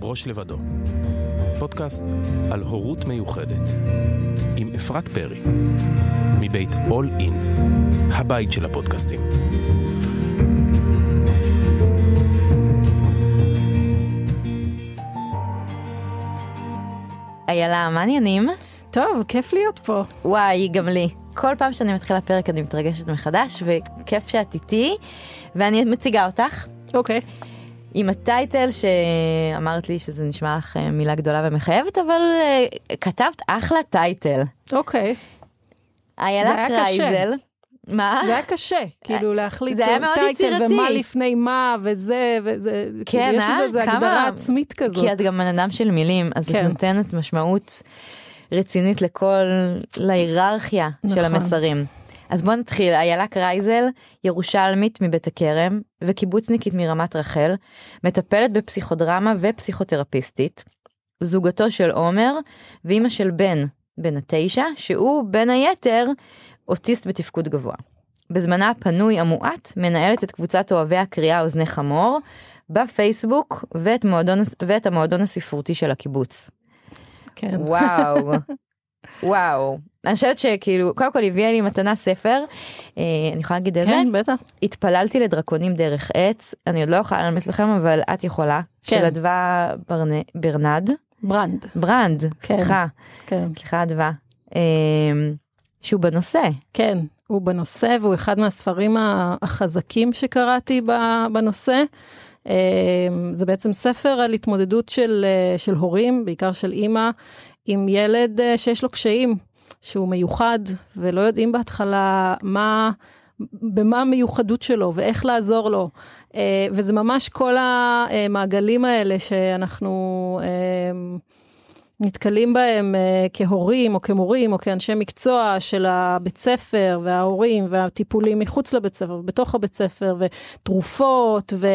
ברוש לבדו. פודקאסט על הורות מיוחדת. עם אפרת פרי. מבית אול אין. הבית של הפודקאסטים. איילה, מה העניינים? טוב, כיף להיות פה. וואי, גם לי. כל פעם שאני מתחילה פרק אני מתרגשת מחדש, וכיף שאת איתי, ואני מציגה אותך. אוקיי. עם ה title שאמרת לי שזה נשמע לך אה, מילה גדולה ומחייבת, אבל uh, כתבת אחלה title. אוקיי. איילה קרייזל. מה? זה היה קשה, כאילו להחליט זה היה מאוד יצירתי. ומה לפני מה וזה וזה, כן, כאילו יש אה? לזה כמה- הגדרה עצמית כזאת. כי את גם בן אדם של מילים, אז כן. את נותנת משמעות רצינית לכל, להיררכיה של נכון. המסרים. אז בוא נתחיל, איילה קרייזל, ירושלמית מבית הכרם וקיבוצניקית מרמת רחל, מטפלת בפסיכודרמה ופסיכותרפיסטית, זוגתו של עומר ואימא של בן, בן התשע, שהוא בין היתר אוטיסט בתפקוד גבוה. בזמנה הפנוי המועט מנהלת את קבוצת אוהבי הקריאה אוזני חמור בפייסבוק ואת, מועדון, ואת המועדון הספרותי של הקיבוץ. כן. וואו, וואו. אני חושבת שכאילו, קודם כל הביאה לי מתנה ספר, אה, אני יכולה להגיד איזה? כן, בטח. התפללתי לדרקונים דרך עץ, אני עוד לא יכולה ללמד לכם, אבל את יכולה. כן. של אדווה ברנ... ברנד, ברנד. ברנד, כן. סליחה, כן. סליחה אדווה, אה, שהוא בנושא. כן, הוא בנושא והוא אחד מהספרים החזקים שקראתי בנושא. אה, זה בעצם ספר על התמודדות של, אה, של הורים, בעיקר של אימא, עם ילד אה, שיש לו קשיים, שהוא מיוחד, ולא יודעים בהתחלה מה, במה המיוחדות שלו ואיך לעזור לו. אה, וזה ממש כל המעגלים האלה שאנחנו אה, נתקלים בהם אה, כהורים או כמורים או כאנשי מקצוע של הבית ספר וההורים והטיפולים מחוץ לבית ספר ובתוך הבית ספר ותרופות ו,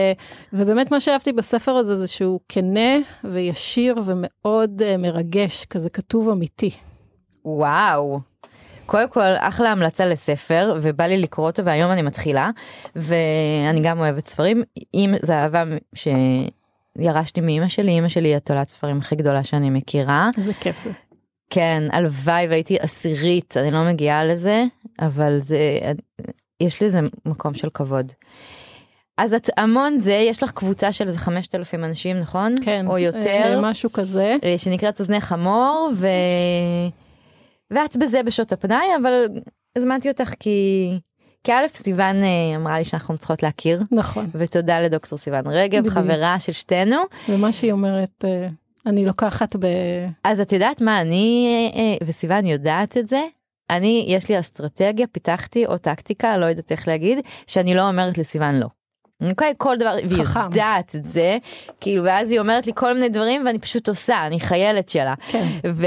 ובאמת מה שאהבתי בספר הזה זה שהוא כנה וישיר ומאוד אה, מרגש, כזה כתוב אמיתי. וואו. קודם כל, אחלה המלצה לספר, ובא לי לקרוא אותו, והיום אני מתחילה, ואני גם אוהבת ספרים. אם זה אהבה שירשתי מאימא שלי, אימא שלי היא התולעת ספרים הכי גדולה שאני מכירה. איזה כיף זה. כן, הלוואי והייתי עשירית, אני לא מגיעה לזה, אבל זה, יש לזה מקום של כבוד. אז את המון זה, יש לך קבוצה של איזה 5,000 אנשים, נכון? כן. או יותר. אה, משהו כזה. אה, שנקראת אוזני חמור, ו... ואת בזה בשעות הפנאי, אבל הזמנתי אותך כי... כי א', סיוון אה, אמרה לי שאנחנו צריכות להכיר, נכון. ותודה לדוקטור סיוון רגב, בדיוק. חברה של שתינו. ומה שהיא אומרת, אה, אני לוקחת ב... אז את יודעת מה, אני אה, וסיוון יודעת את זה. אני, יש לי אסטרטגיה, פיתחתי, או טקטיקה, לא יודעת איך להגיד, שאני לא אומרת לסיוון לא. אוקיי, כל דבר, והיא. יודעת את זה, כאילו, ואז היא אומרת לי כל מיני דברים ואני פשוט עושה, אני חיילת שלה. כן. ו...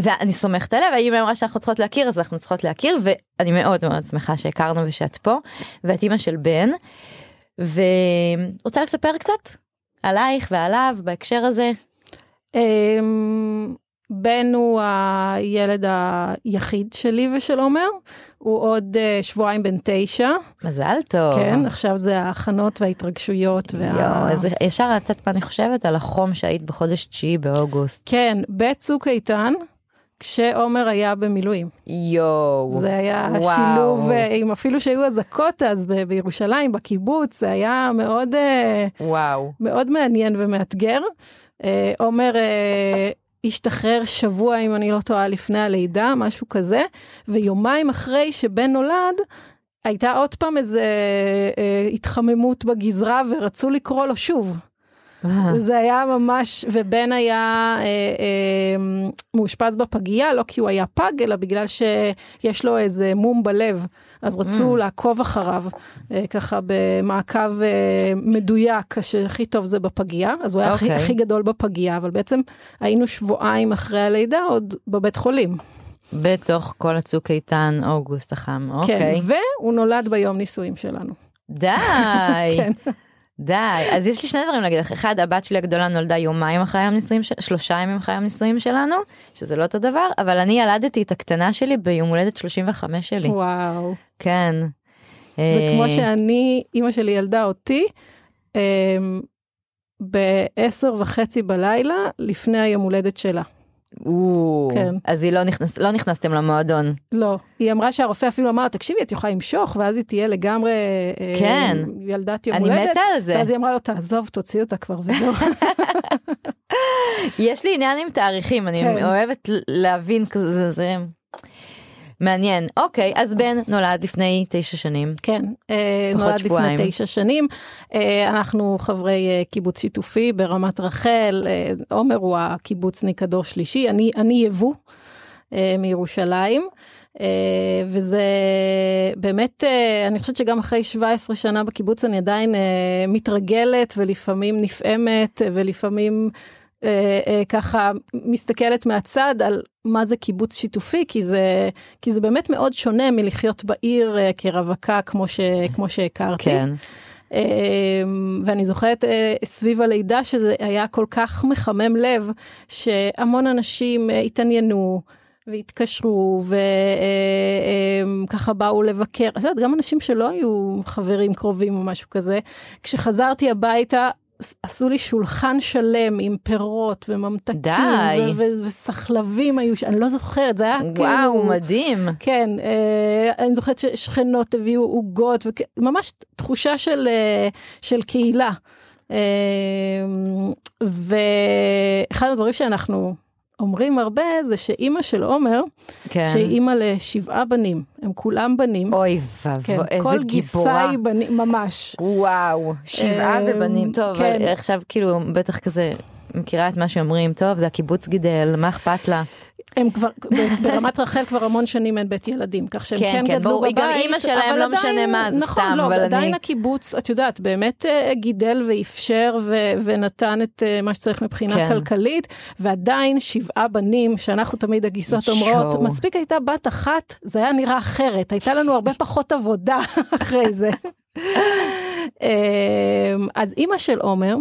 ואני סומכת עליה והיא אמרה שאנחנו צריכות להכיר אז אנחנו צריכות להכיר ואני מאוד מאוד שמחה שהכרנו ושאת פה ואת אימא של בן ורוצה לספר קצת עלייך ועליו בהקשר הזה. אמ, בן הוא הילד היחיד שלי ושל עומר, הוא עוד אה, שבועיים בן תשע, מזל טוב. כן, עכשיו זה ההכנות וההתרגשויות. וה... יואו, ישר את יודעת מה אני חושבת על החום שהיית בחודש תשיעי באוגוסט. כן, בצוק איתן, כשעומר היה במילואים. יואו. זה היה וואו. שילוב, אה, עם אפילו שהיו אזעקות אז ב- בירושלים, בקיבוץ, זה היה מאוד, אה, וואו. מאוד מעניין ומאתגר. אה, עומר השתחרר שבוע, אם אני לא טועה, לפני הלידה, משהו כזה, ויומיים אחרי שבן נולד, הייתה עוד פעם איזה אה, התחממות בגזרה ורצו לקרוא לו שוב. זה היה ממש, ובן היה אה, אה, מאושפז בפגייה, לא כי הוא היה פג, אלא בגלל שיש לו איזה מום בלב. אז רצו Mm. לעקוב אחריו, אה, ככה במעקב אה, מדויק, שהכי טוב זה בפגייה, אז הוא היה הכי, אוקיי. הכי גדול בפגייה, אבל בעצם היינו שבועיים אחרי הלידה עוד בבית חולים. בתוך כל הצוק איתן אוגוסט החם. כן, אוקיי. והוא נולד ביום נישואים שלנו. די. כן. די, אז יש לי שני דברים להגיד לך. אחד, הבת שלי הגדולה נולדה יומיים אחרי היום נישואים, של... שלושה ימים אחרי היום נישואים שלנו, שזה לא אותו דבר, אבל אני ילדתי את הקטנה שלי ביום הולדת 35 שלי. וואו. כן. זה אה, כמו שאני, אימא שלי ילדה אותי, אמ, בעשר וחצי בלילה לפני היום הולדת שלה. כן. אז היא לא נכנס, לא נכנסתם למועדון. לא, היא אמרה שהרופא אפילו אמר, תקשיבי, את יכולה למשוך, ואז היא תהיה לגמרי אה, כן. ילדת יום אני הולדת. מתה על זה. ואז היא אמרה לו, תעזוב, תוציא אותה כבר וזהו. יש לי עניין עם תאריכים, אני כן. אוהבת להבין כזה, זה מעניין. אוקיי, אז בן נולד לפני תשע שנים. כן, אה, נולד שבועיים. לפני תשע שנים. אה, אנחנו חברי אה, קיבוץ שיתופי ברמת רחל, אה, עומר הוא הקיבוצניק הדור שלישי, אני, אני יבוא אה, מירושלים. אה, וזה באמת, אה, אני חושבת שגם אחרי 17 שנה בקיבוץ אני עדיין אה, מתרגלת ולפעמים נפעמת אה, ולפעמים אה, אה, ככה מסתכלת מהצד על מה זה קיבוץ שיתופי, כי זה, כי זה באמת מאוד שונה מלחיות בעיר אה, כרווקה כמו, ש, כמו שהכרתי. כן. אה, ואני זוכרת אה, סביב הלידה שזה היה כל כך מחמם לב, שהמון אנשים אה, התעניינו. והתקשרו וככה באו לבקר, את יודעת, גם אנשים שלא היו חברים קרובים או משהו כזה, כשחזרתי הביתה עשו לי שולחן שלם עם פירות וממתקים די. וסחלבים היו, אני לא זוכרת, זה היה וואו, כאילו... מדהים. כן, אה, אני זוכרת ששכנות הביאו עוגות, ממש תחושה של, אה, של קהילה. אה, ואחד הדברים שאנחנו אומרים הרבה זה שאימא של עומר, כן. שהיא אימא לשבעה בנים, הם כולם בנים. אוי כן, ואבוי, איזה כל גיסה גיבורה. היא בנים, ממש. וואו, שבעה אמ, ובנים, טוב, כן. עכשיו כאילו בטח כזה מכירה את מה שאומרים, טוב, זה הקיבוץ גידל, מה אכפת לה? הם כבר, ברמת רחל כבר המון שנים אין בית ילדים, כך שהם כן, כן, כן, גדלו ברור, בבית. גם אימא שלהם לא משנה עדיין- מה, זה נכון, סתם, לא, אבל עדיין אני- הקיבוץ, את יודעת, באמת אה, גידל ואפשר ו- ונתן את אה, מה שצריך מבחינה כן. כלכלית, ועדיין שבעה בנים, שאנחנו תמיד הגיסות. אומרות, מספיק הייתה בת אחת, זה היה נראה אחרת, הייתה לנו הרבה פחות עבודה אחרי זה. אה, אז אימא של עומר,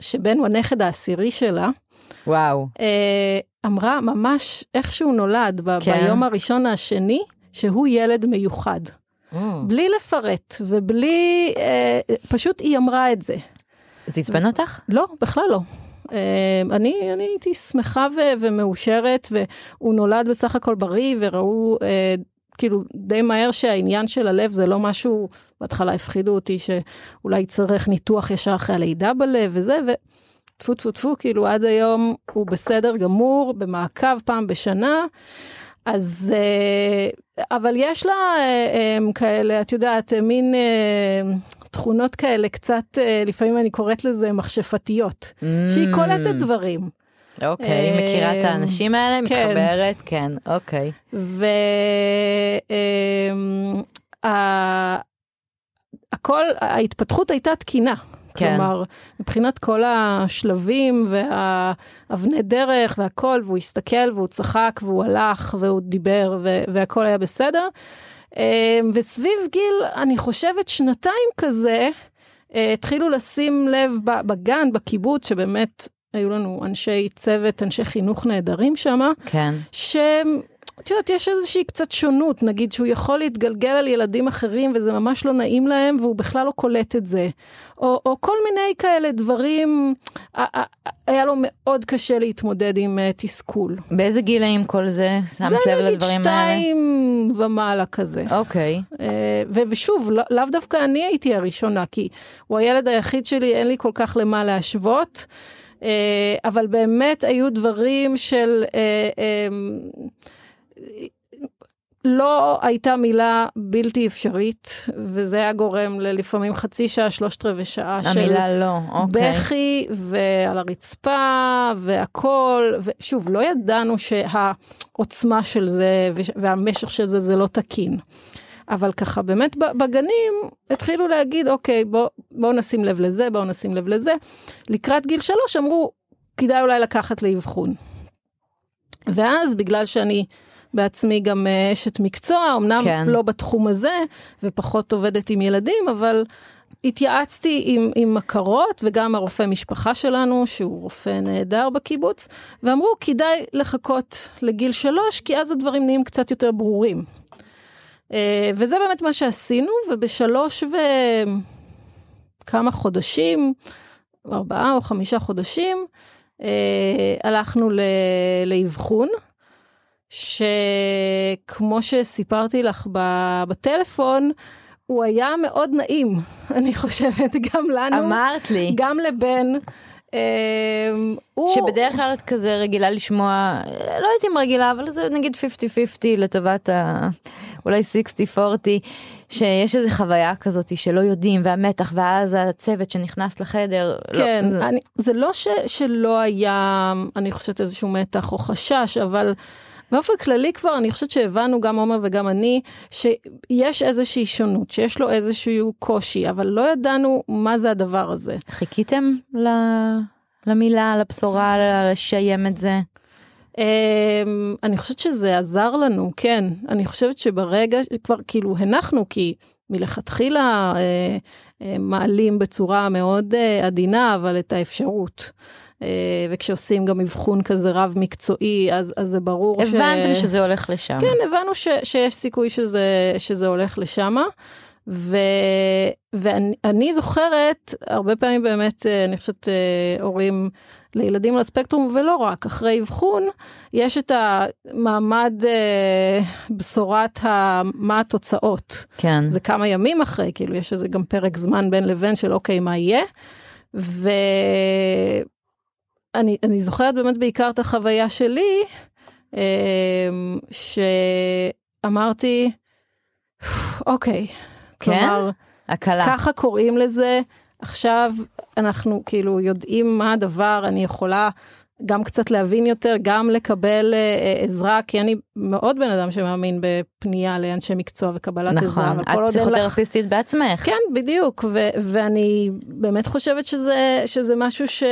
שבן הוא הנכד העשירי שלה, וואו, אמרה ממש איך שהוא נולד ב- כן. ביום הראשון השני, שהוא ילד מיוחד. בלי לפרט ובלי, אה, פשוט היא אמרה את זה. זה עצבן אותך? לא, בכלל לא. אה, אני, אני הייתי שמחה ו- ומאושרת, והוא נולד בסך הכל בריא, וראו אה, כאילו די מהר שהעניין של הלב זה לא משהו, בהתחלה הפחידו אותי שאולי יצטרך ניתוח ישר אחרי הלידה בלב וזה, וטפו טפו טפו, כאילו עד היום הוא בסדר גמור, במעקב פעם בשנה. אז, אה, אבל יש לה אה, אה, כאלה, את יודעת, מין תכונות כאלה קצת, לפעמים אני קוראת לזה מכשפתיות, שהיא Mm. קולטת דברים. אוקיי, היא מכירה את האנשים האלה, כן. מתחברת, כן, אוקיי. והכל, ההתפתחות הייתה תקינה. כן. כלומר, מבחינת כל השלבים והאבני דרך והכל, והוא הסתכל והוא צחק והוא הלך והוא דיבר והכל היה בסדר. אה, וסביב גיל, אני חושבת שנתיים כזה, אה, התחילו לשים לב בגן, בקיבוץ, שבאמת היו לנו אנשי צוות, אנשי חינוך נהדרים שם, כן. שהם, את יודעת, יש איזושהי קצת שונות, נגיד שהוא יכול להתגלגל על ילדים אחרים וזה ממש לא נעים להם והוא בכלל לא קולט את זה. או, או כל מיני כאלה דברים, היה לו מאוד קשה להתמודד עם uh, תסכול. באיזה גילאים כל זה? שמת זה לב נגיד לדברים האלה? שתיים ומעלה כזה. אוקיי. אה, ו- ושוב, לא- לאו דווקא אני הייתי הראשונה, כי הוא הילד היחיד שלי, אין לי כל כך למה להשוות. אה, אבל באמת היו דברים של... לא הייתה מילה בלתי אפשרית, וזה היה גורם ללפעמים חצי שעה, שלושת רבעי שעה של המילה לא, אוקיי. בכי ועל הרצפה והכל, ושוב, לא ידענו שהעוצמה של זה והמשך של זה זה לא תקין. אבל ככה באמת בגנים התחילו להגיד אוקיי בוא בוא נשים לב לזה בוא נשים לב לזה לקראת גיל שלוש אמרו כדאי אולי לקחת לאבחון. ואז בגלל שאני בעצמי גם אה, אשת מקצוע אמנם כן. לא בתחום הזה ופחות עובדת עם ילדים אבל התייעצתי עם, עם מכרות וגם הרופא משפחה שלנו שהוא רופא נהדר בקיבוץ ואמרו כדאי לחכות לגיל שלוש כי אז הדברים נהיים קצת יותר ברורים. אה, וזה באמת מה שעשינו ובשלוש וכמה חודשים ארבעה או חמישה חודשים, אה, הלכנו ל- לאבחון, שכמו שסיפרתי לך בטלפון, הוא היה מאוד נעים, אני חושבת, גם לנו, אמרת לי. גם לבן. אה. שבדרך כלל את כזה רגילה לשמוע, לא יודעת אם רגילה, אבל זה נגיד 50-50 לטובת ה... אולי 60-40, שיש איזו חוויה כזאת שלא יודעים, והמתח, ואז הצוות שנכנס לחדר. כן, לא, זה... אני, זה לא ש, שלא היה, אני חושבת, איזשהו מתח או חשש, אבל באופן כללי כבר, אני חושבת שהבנו, גם עומר וגם אני, שיש איזושהי שונות, שיש לו איזשהו קושי, אבל לא ידענו מה זה הדבר הזה. חיכיתם ל... למילה, לבשורה, לשיים את זה? Um, אני חושבת שזה עזר לנו, כן. אני חושבת שברגע, כבר כאילו הנחנו, כי מלכתחילה uh, uh, מעלים בצורה מאוד uh, עדינה, אבל את האפשרות. Uh, וכשעושים גם אבחון כזה רב מקצועי, אז, אז זה ברור הבנתם ש... הבנתם שזה הולך לשם. כן, הבנו ש, שיש סיכוי שזה, שזה הולך לשמה. ו, ואני זוכרת, הרבה פעמים באמת, אני חושבת, הורים לילדים על הספקטרום, ולא רק, אחרי אבחון, יש את המעמד אה, בשורת ה, מה התוצאות. כן. זה כמה ימים אחרי, כאילו יש איזה גם פרק זמן בין לבין של אוקיי, מה יהיה. ואני זוכרת באמת בעיקר את החוויה שלי, אה, שאמרתי, אוקיי, כן? כלומר, הקלה. ככה קוראים לזה, עכשיו אנחנו כאילו יודעים מה הדבר, אני יכולה גם קצת להבין יותר, גם לקבל uh, עזרה, כי אני מאוד בן אדם שמאמין בפנייה לאנשי מקצוע וקבלת נכון, עזרה. נכון, את פסיכותרפיסטית לך... בעצמך. כן, בדיוק, ו- ואני באמת חושבת שזה, שזה משהו ש...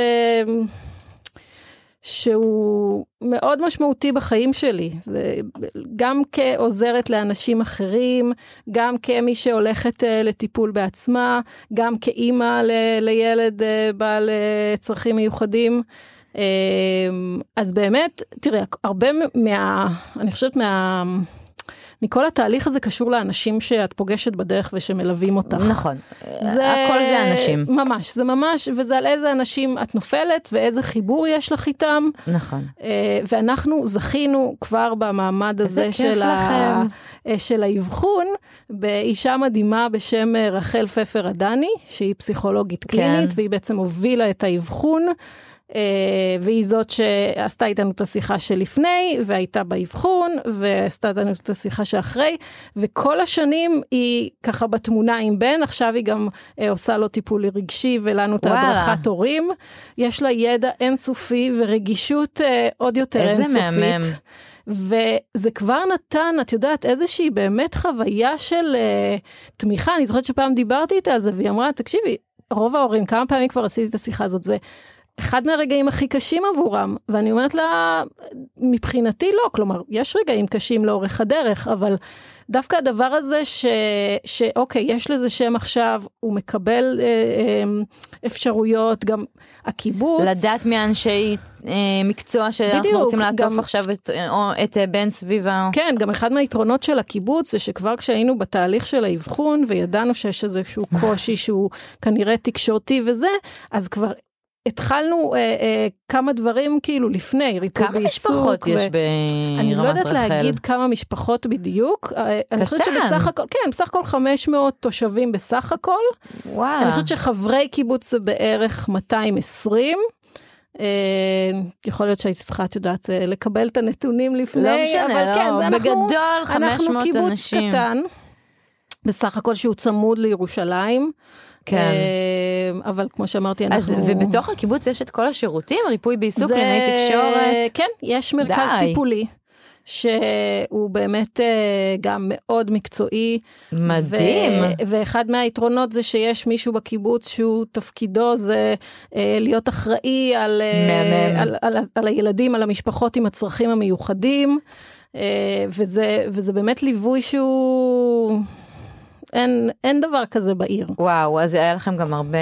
שהוא מאוד משמעותי בחיים שלי, זה גם כעוזרת לאנשים אחרים, גם כמי שהולכת uh, לטיפול בעצמה, גם כאימא ל- לילד uh, בעל uh, צרכים מיוחדים. אז באמת, תראה, הרבה מה... אני חושבת מה... מכל התהליך הזה קשור לאנשים שאת פוגשת בדרך ושמלווים אותך. נכון, זה, הכל זה אנשים. ממש, זה ממש, וזה על איזה אנשים את נופלת ואיזה חיבור יש לך איתם. נכון. ואנחנו זכינו כבר במעמד הזה של, ה... של האבחון באישה מדהימה בשם רחל פפר עדני, שהיא פסיכולוגית קלינית, כן. והיא בעצם הובילה את האבחון. Uh, והיא זאת שעשתה איתנו את השיחה שלפני, והייתה באבחון, ועשתה איתנו את השיחה שאחרי, וכל השנים היא ככה בתמונה עם בן, עכשיו היא גם uh, עושה לו טיפול רגשי ולנו את ההדרכת הורים. יש לה ידע אינסופי ורגישות uh, עוד יותר איזה אינסופית. איזה מהמם. וזה כבר נתן, את יודעת, איזושהי באמת חוויה של uh, תמיכה. אני זוכרת שפעם דיברתי איתה על זה, והיא אמרה, תקשיבי, רוב ההורים, כמה פעמים כבר עשיתי את השיחה הזאת, זה אחד מהרגעים הכי קשים עבורם, ואני אומרת לה, מבחינתי לא, כלומר, יש רגעים קשים לאורך הדרך, אבל דווקא הדבר הזה ש, שאוקיי, יש לזה שם עכשיו, הוא מקבל אה, אה, אפשרויות, גם הקיבוץ. לדעת מאנשי אה, מקצוע שאנחנו בדיוק, רוצים לעטוף גם, עכשיו את, או, את אה, בן סביבה. כן, גם אחד מהיתרונות של הקיבוץ זה שכבר כשהיינו בתהליך של האבחון וידענו שיש איזשהו קושי שהוא כנראה תקשורתי וזה, אז כבר התחלנו אה, אה, כמה דברים כאילו לפני, ריפוי בעיסוק. כמה משפחות ו... יש ברמת רחל? אני לא יודעת להגיד כמה משפחות בדיוק. אה, קטן. אני חושבת שבסך הכל, כן, בסך הכל 500 תושבים בסך הכל. וואלה. אני חושבת שחברי קיבוץ זה בערך 220. Uh, יכול להיות שהייתי צריכה, את יודעת, uh, לקבל את הנתונים לפני, לא משנה, אבל לא, כן, זה אנחנו, בגדול 500 אנחנו קיבוץ אנשים. קטן, בסך הכל שהוא צמוד לירושלים. כן. אבל כמו שאמרתי, אנחנו... אז ובתוך הקיבוץ יש את כל השירותים? ריפוי בעיסוק, זה... ענייני תקשורת? כן, יש מרכז די. טיפולי. שהוא באמת גם מאוד מקצועי. מדהים. ו- ואחד מהיתרונות זה שיש מישהו בקיבוץ שהוא תפקידו זה להיות אחראי על, על, על, על, על הילדים, על המשפחות עם הצרכים המיוחדים, וזה, וזה באמת ליווי שהוא... אין, אין דבר כזה בעיר. וואו, אז היה לכם גם הרבה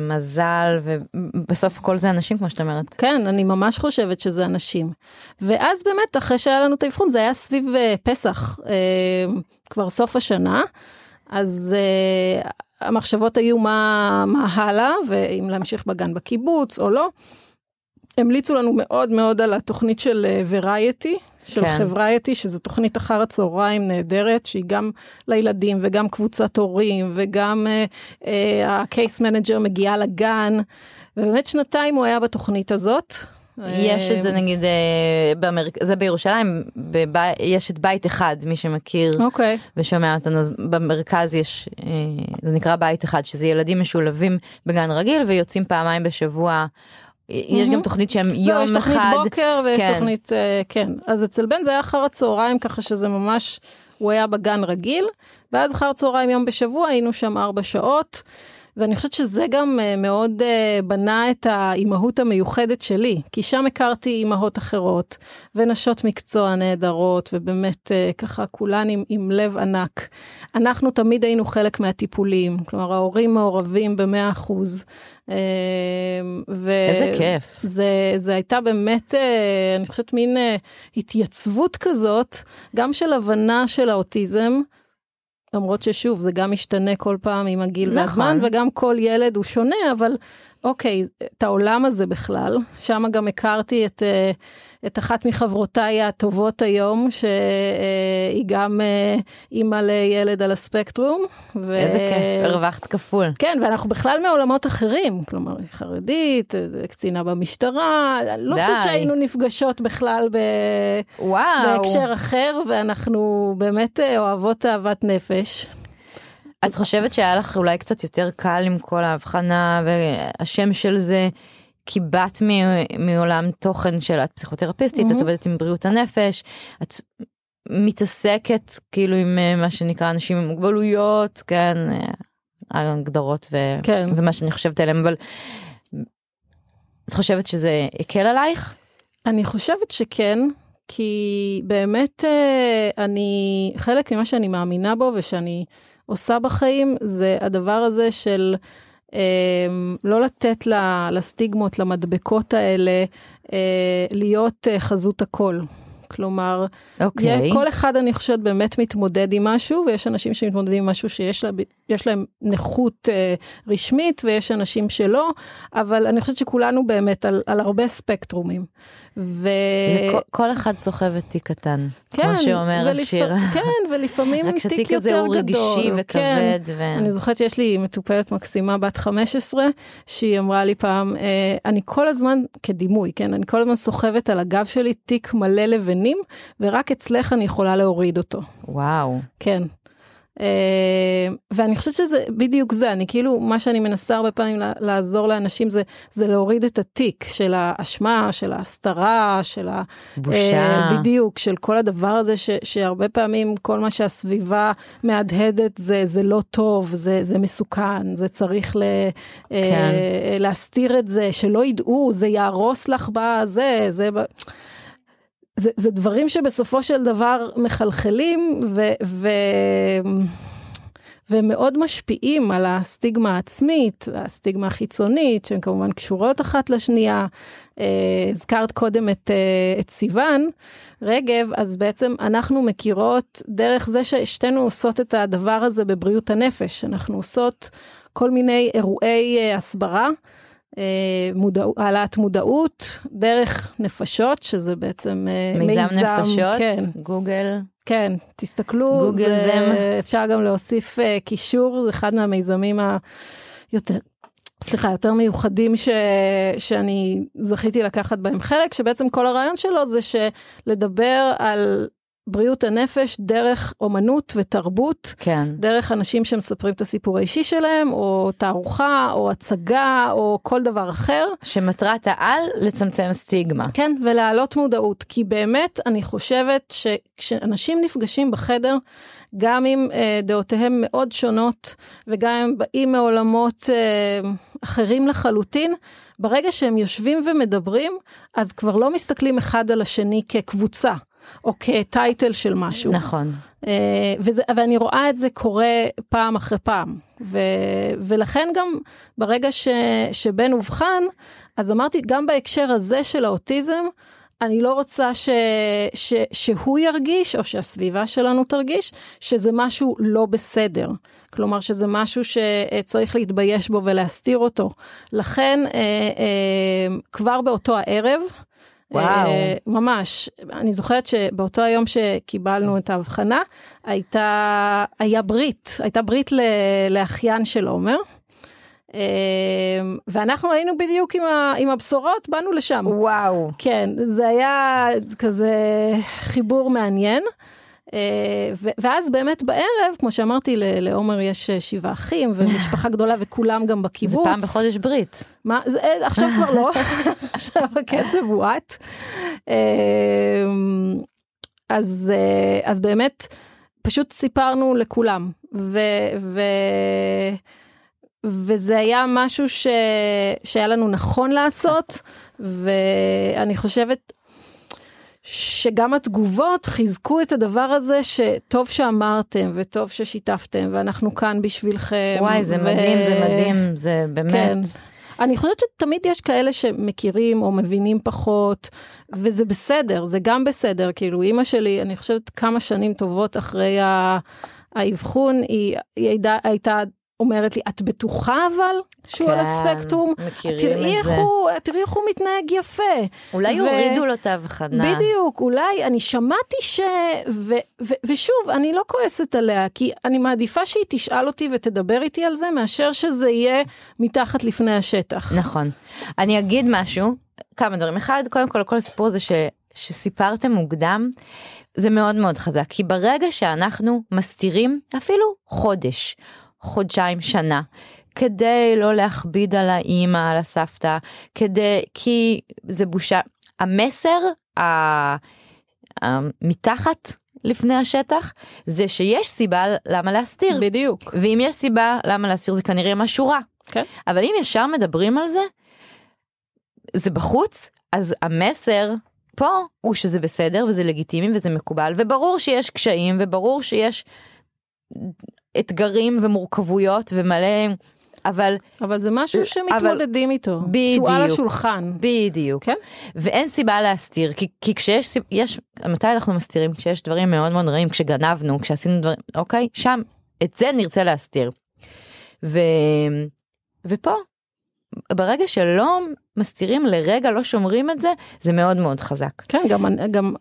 מזל, ובסוף כל זה אנשים, כמו שאת אומרת. כן, אני ממש חושבת שזה אנשים. ואז באמת, אחרי שהיה לנו את האבחון, זה היה סביב uh, פסח, uh, כבר סוף השנה, אז uh, המחשבות היו מה, מה הלאה, ואם להמשיך בגן בקיבוץ או לא. המליצו לנו מאוד מאוד על התוכנית של ורייטי, של כן. ורייטי, שזו תוכנית אחר הצהריים נהדרת, שהיא גם לילדים וגם קבוצת הורים, וגם ה case uh, manager uh, מגיעה לגן, ובאמת שנתיים הוא היה בתוכנית הזאת. יש את זה נגיד, אה, במר... זה בירושלים, בב... יש את בית אחד, מי שמכיר אוקיי. ושומע אותנו, אז במרכז יש, אה, זה נקרא בית אחד, שזה ילדים משולבים בגן רגיל ויוצאים פעמיים בשבוע. יש גם תוכנית שהם לא, יום יש תוכנית אחד, בוקר ויש כן. תוכנית, אה, כן. אז אצל בן זה היה אחר הצהריים, ככה שזה ממש, הוא היה בגן רגיל, ואז אחר צהריים יום בשבוע היינו שם ארבע שעות. ואני חושבת שזה גם uh, מאוד uh, בנה את האימהות המיוחדת שלי, כי שם הכרתי אימהות אחרות ונשות מקצוע נהדרות, ובאמת uh, ככה כולן עם, עם לב ענק. אנחנו תמיד היינו חלק מהטיפולים, כלומר ההורים מעורבים במאה אחוז. ו- איזה כיף. זה, זה הייתה באמת, אני חושבת, מין התייצבות כזאת, גם של הבנה של האוטיזם. למרות ששוב, זה גם משתנה כל פעם עם הגיל נכון. והזמן, וגם כל ילד הוא שונה, אבל אוקיי, את העולם הזה בכלל, שם גם הכרתי את, אה, את אחת מחברותיי הטובות היום, שהיא גם אה, אימא לילד על הספקטרום. ו... איזה כיף, הרווחת כפול. כן, ואנחנו בכלל מעולמות אחרים, כלומר, היא חרדית, אה, קצינה במשטרה, לא די. חושבת שהיינו נפגשות בכלל ב... וואו. בהקשר אחר, ואנחנו באמת אוהבות אהבת נפש. את חושבת שהיה לך אולי קצת יותר קל עם כל ההבחנה והשם של זה? כי באת מ- מעולם תוכן של את פסיכותרפיסטית, את מהמם. עובדת עם בריאות הנפש, את מתעסקת כאילו עם אה, מה שנקרא אנשים עם מוגבלויות, כן, אה, ההגדרות ו- כן. ומה שאני חושבת עליהם, אבל את חושבת שזה הקל עלייך? אני חושבת שכן, כי באמת אה, אני, חלק ממה שאני מאמינה בו ושאני עושה בחיים, זה הדבר הזה של אה, לא לתת ל- לסטיגמות, למדבקות האלה, אה, להיות אה, חזות הכל. כלומר, אוקיי. כל אחד אני חושבת באמת מתמודד עם משהו ויש אנשים שמתמודדים עם משהו שיש לה, להם נכות אה, רשמית ויש אנשים שלא אבל אני חושבת שכולנו באמת על, על הרבה ספקטרומים. ו... כל אחד סוחב את תיק קטן, כן, כמו שאומר ולפ- השיר. כן ולפעמים רק תיק שהתיק הזה יותר הוא גדול. רגשי כן. וכבד. ו- אני זוכרת שיש לי מטופלת מקסימה בת 15 שהיא אמרה לי פעם אה, אני כל הזמן כדימוי כן אני כל הזמן סוחבת על הגב שלי תיק מלא לבנים ורק אצלך אני יכולה להוריד אותו. וואו. כן. Uh, ואני חושבת שזה בדיוק זה, אני כאילו, מה שאני מנסה הרבה פעמים לעזור לאנשים זה, זה להוריד את התיק של האשמה, של ההסתרה, של ה... בושה. אה, בדיוק, של כל הדבר הזה ש, שהרבה פעמים כל מה שהסביבה מהדהדת זה, זה לא טוב, זה, זה מסוכן, זה צריך ל, כן. אה, להסתיר את זה, שלא ידעו, זה יהרוס לך בזה, זה... זה, זה דברים שבסופו של דבר מחלחלים ו, ו, ומאוד משפיעים על הסטיגמה העצמית והסטיגמה החיצונית שהן כמובן קשורות אחת לשנייה. אה, הזכרת קודם את, אה, את סיוון רגב אז בעצם אנחנו מכירות דרך זה ששתינו עושות את הדבר הזה בבריאות הנפש אנחנו עושות כל מיני אירועי אה, הסברה. אה, מודע, העלאת מודעות דרך נפשות שזה בעצם אה, מיזם נפשות, כן, גוגל. כן, תסתכלו, גוגל זה, them. אפשר גם להוסיף uh, קישור, זה אחד מהמיזמים היותר, סליחה, יותר מיוחדים ש, שאני זכיתי לקחת בהם חלק, שבעצם כל הרעיון שלו זה שלדבר על בריאות הנפש דרך אומנות ותרבות. כן. דרך אנשים שמספרים את הסיפור האישי שלהם, או תערוכה, או הצגה, או כל דבר אחר. שמטרת העל לצמצם סטיגמה. כן, ולהעלות מודעות, כי באמת אני חושבת שכשאנשים נפגשים בחדר, גם אם אה, דעותיהם מאוד שונות, וגם אם באים מעולמות אה, אחרים לחלוטין, ברגע שהם יושבים ומדברים, אז כבר לא מסתכלים אחד על השני כקבוצה. או כטייטל של משהו. נכון. אה, וזה, ואני רואה את זה קורה פעם אחרי פעם. ו, ולכן גם ברגע ש, שבן אובחן, אז אמרתי, גם בהקשר הזה של האוטיזם, אני לא רוצה ש, ש, שהוא ירגיש, או שהסביבה שלנו תרגיש, שזה משהו לא בסדר. כלומר, שזה משהו שצריך להתבייש בו ולהסתיר אותו. לכן, אה, אה, כבר באותו הערב, וואו. אה, ממש. אני זוכרת שבאותו היום שקיבלנו את ההבחנה, הייתה, היה ברית, הייתה ברית ל, לאחיין של עומר. אה, ואנחנו היינו בדיוק עם, ה, עם הבשורות, באנו לשם. וואו. כן, זה היה כזה חיבור מעניין. אה, ואז באמת בערב, כמו שאמרתי, לעומר יש אה, שבעה אחים ומשפחה גדולה וכולם גם זה בקיבוץ. פעם בחודש ברית. מה, זה, אה, עכשיו כבר לא, עכשיו הקצב הואט. אה, אז, אז באמת, פשוט סיפרנו לכולם, ו, ו, וזה היה משהו ש, שהיה לנו נכון לעשות, ואני חושבת שגם התגובות חיזקו את הדבר הזה שטוב שאמרתם וטוב ששיתפתם ואנחנו כאן בשבילכם. וואי, זה ו- מדהים, זה מדהים, זה באמת. כן. אני חושבת שתמיד יש כאלה שמכירים או מבינים פחות, וזה בסדר, זה גם בסדר. כאילו, אימא שלי, אני חושבת כמה שנים טובות אחרי ה- האבחון, היא, היא הייתה, הייתה אומרת לי, את בטוחה אבל שהוא על כן, הספקטרום? מכירים תראי את זה. הוא, תראי איך הוא מתנהג יפה. אולי ו- יורידו לו את ההבחנה. בדיוק, אולי, אני שמעתי ש... ו, ו, ושוב, אני לא כועסת עליה, כי אני מעדיפה שהיא תשאל אותי ותדבר איתי על זה, מאשר שזה יהיה מתחת לפני השטח. נכון. אני אגיד משהו, כמה דברים. אחד, קודם כל, כל הסיפור הזה ש, שסיפרתם מוקדם, זה מאוד מאוד חזק, כי ברגע שאנחנו מסתירים אפילו חודש, חודשיים, שנה, כדי לא להכביד על האימא, על הסבתא, כדי, כי זה בושה. המסר ה- המתחת לפני השטח, זה שיש סיבה למה להסתיר. בדיוק. ואם יש סיבה למה להסתיר זה כנראה משהו רע. כן. אבל אם ישר מדברים על זה, זה בחוץ, אז המסר פה הוא שזה בסדר וזה לגיטימי וזה מקובל, וברור שיש קשיים וברור שיש אתגרים ומורכבויות ומלא, אבל אבל זה משהו שמתמודדים איתו. שהוא על בדיוק. השולחן. בדיוק. כן. ואין סיבה להסתיר, כי, כי כשיש, יש, מתי אנחנו מסתירים? כשיש דברים מאוד מאוד רעים, כשגנבנו, כשעשינו דברים, אוקיי? שם, את זה נרצה להסתיר. ו, ופה, ברגע שלא מסתירים לרגע, לא שומרים את זה, זה מאוד מאוד חזק. כן, גם, גם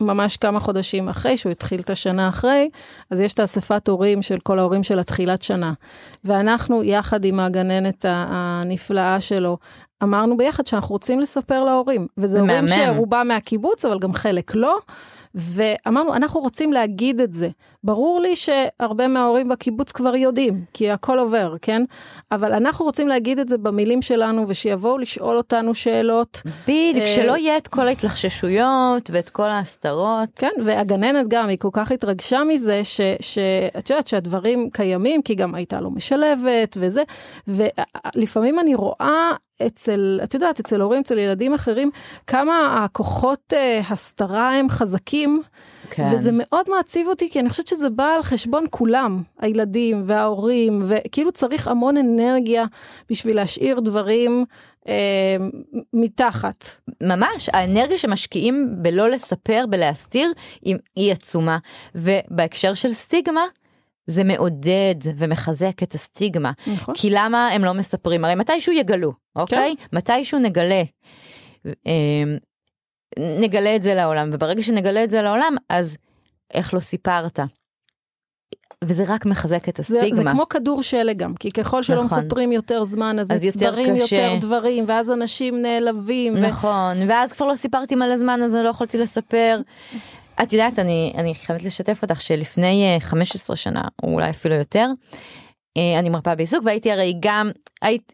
ממש כמה חודשים אחרי שהוא התחיל את השנה אחרי, אז יש את האספת הורים של כל ההורים של התחילת שנה. ואנחנו, יחד עם הגננת הנפלאה שלו, אמרנו ביחד שאנחנו רוצים לספר להורים. וזה זה הורים. שרובם מהקיבוץ, אבל גם חלק לא. ואמרנו, אנחנו רוצים להגיד את זה. ברור לי שהרבה מההורים בקיבוץ כבר יודעים, כי הכל עובר, כן? אבל אנחנו רוצים להגיד את זה במילים שלנו, ושיבואו לשאול אותנו שאלות. בדיוק, אה, שלא יהיה את כל ההתלחששויות ואת כל ההסתרות. כן, והגננת גם, היא כל כך התרגשה מזה, ש- שאת יודעת שהדברים קיימים, כי גם הייתה לו משלבת וזה, ולפעמים אני רואה אצל, את יודעת, אצל הורים, אצל ילדים אחרים, כמה הכוחות אה, הסתרה הם חזקים, כן. וזה מאוד מעציב אותי, כי אני חושבת שזה בא על חשבון כולם, הילדים וההורים, וכאילו צריך המון אנרגיה בשביל להשאיר דברים אה, מתחת. ממש, האנרגיה שמשקיעים בלא לספר, בלהסתיר, היא, היא עצומה. ובהקשר של סטיגמה, זה מעודד ומחזק את הסטיגמה. נכון. כי למה הם לא מספרים? הרי מתישהו יגלו, אוקיי? כן. מתישהו נגלה. אה, נגלה את זה לעולם, וברגע שנגלה את זה לעולם, אז איך לא סיפרת? וזה רק מחזק את זה, הסטיגמה. זה כמו כדור שלג גם, כי ככל שלא נכון. מספרים יותר זמן, אז, אז יותר נצברים קשה. יותר דברים, ואז אנשים נעלבים. ו... נכון, ואז כבר לא סיפרתי מלא זמן אז לא יכולתי לספר. את יודעת, אני, אני חייבת לשתף אותך שלפני אה, 15 שנה, או אולי אפילו יותר, אה, אני מרפאה בעיסוק והייתי הרי גם, היית,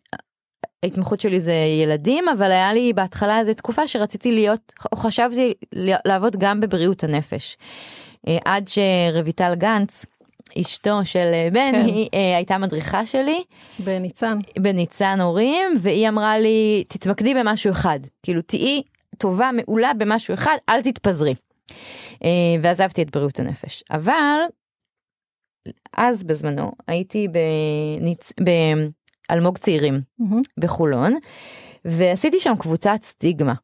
ההתמחות שלי זה ילדים, אבל היה לי בהתחלה איזו תקופה שרציתי להיות, או חשבתי לעבוד גם בבריאות הנפש. אה, עד שרויטל גנץ, אשתו של אה, בן, כן. היא אה, הייתה מדריכה שלי. בניצן. בניצן הורים והיא אמרה לי תתמקדי במשהו אחד כאילו תהיי טובה מעולה במשהו אחד אל תתפזרי. אה, ועזבתי את בריאות הנפש אבל אז בזמנו הייתי בניצ... באלמוג צעירים מהמם. בחולון ועשיתי שם קבוצת סטיגמה.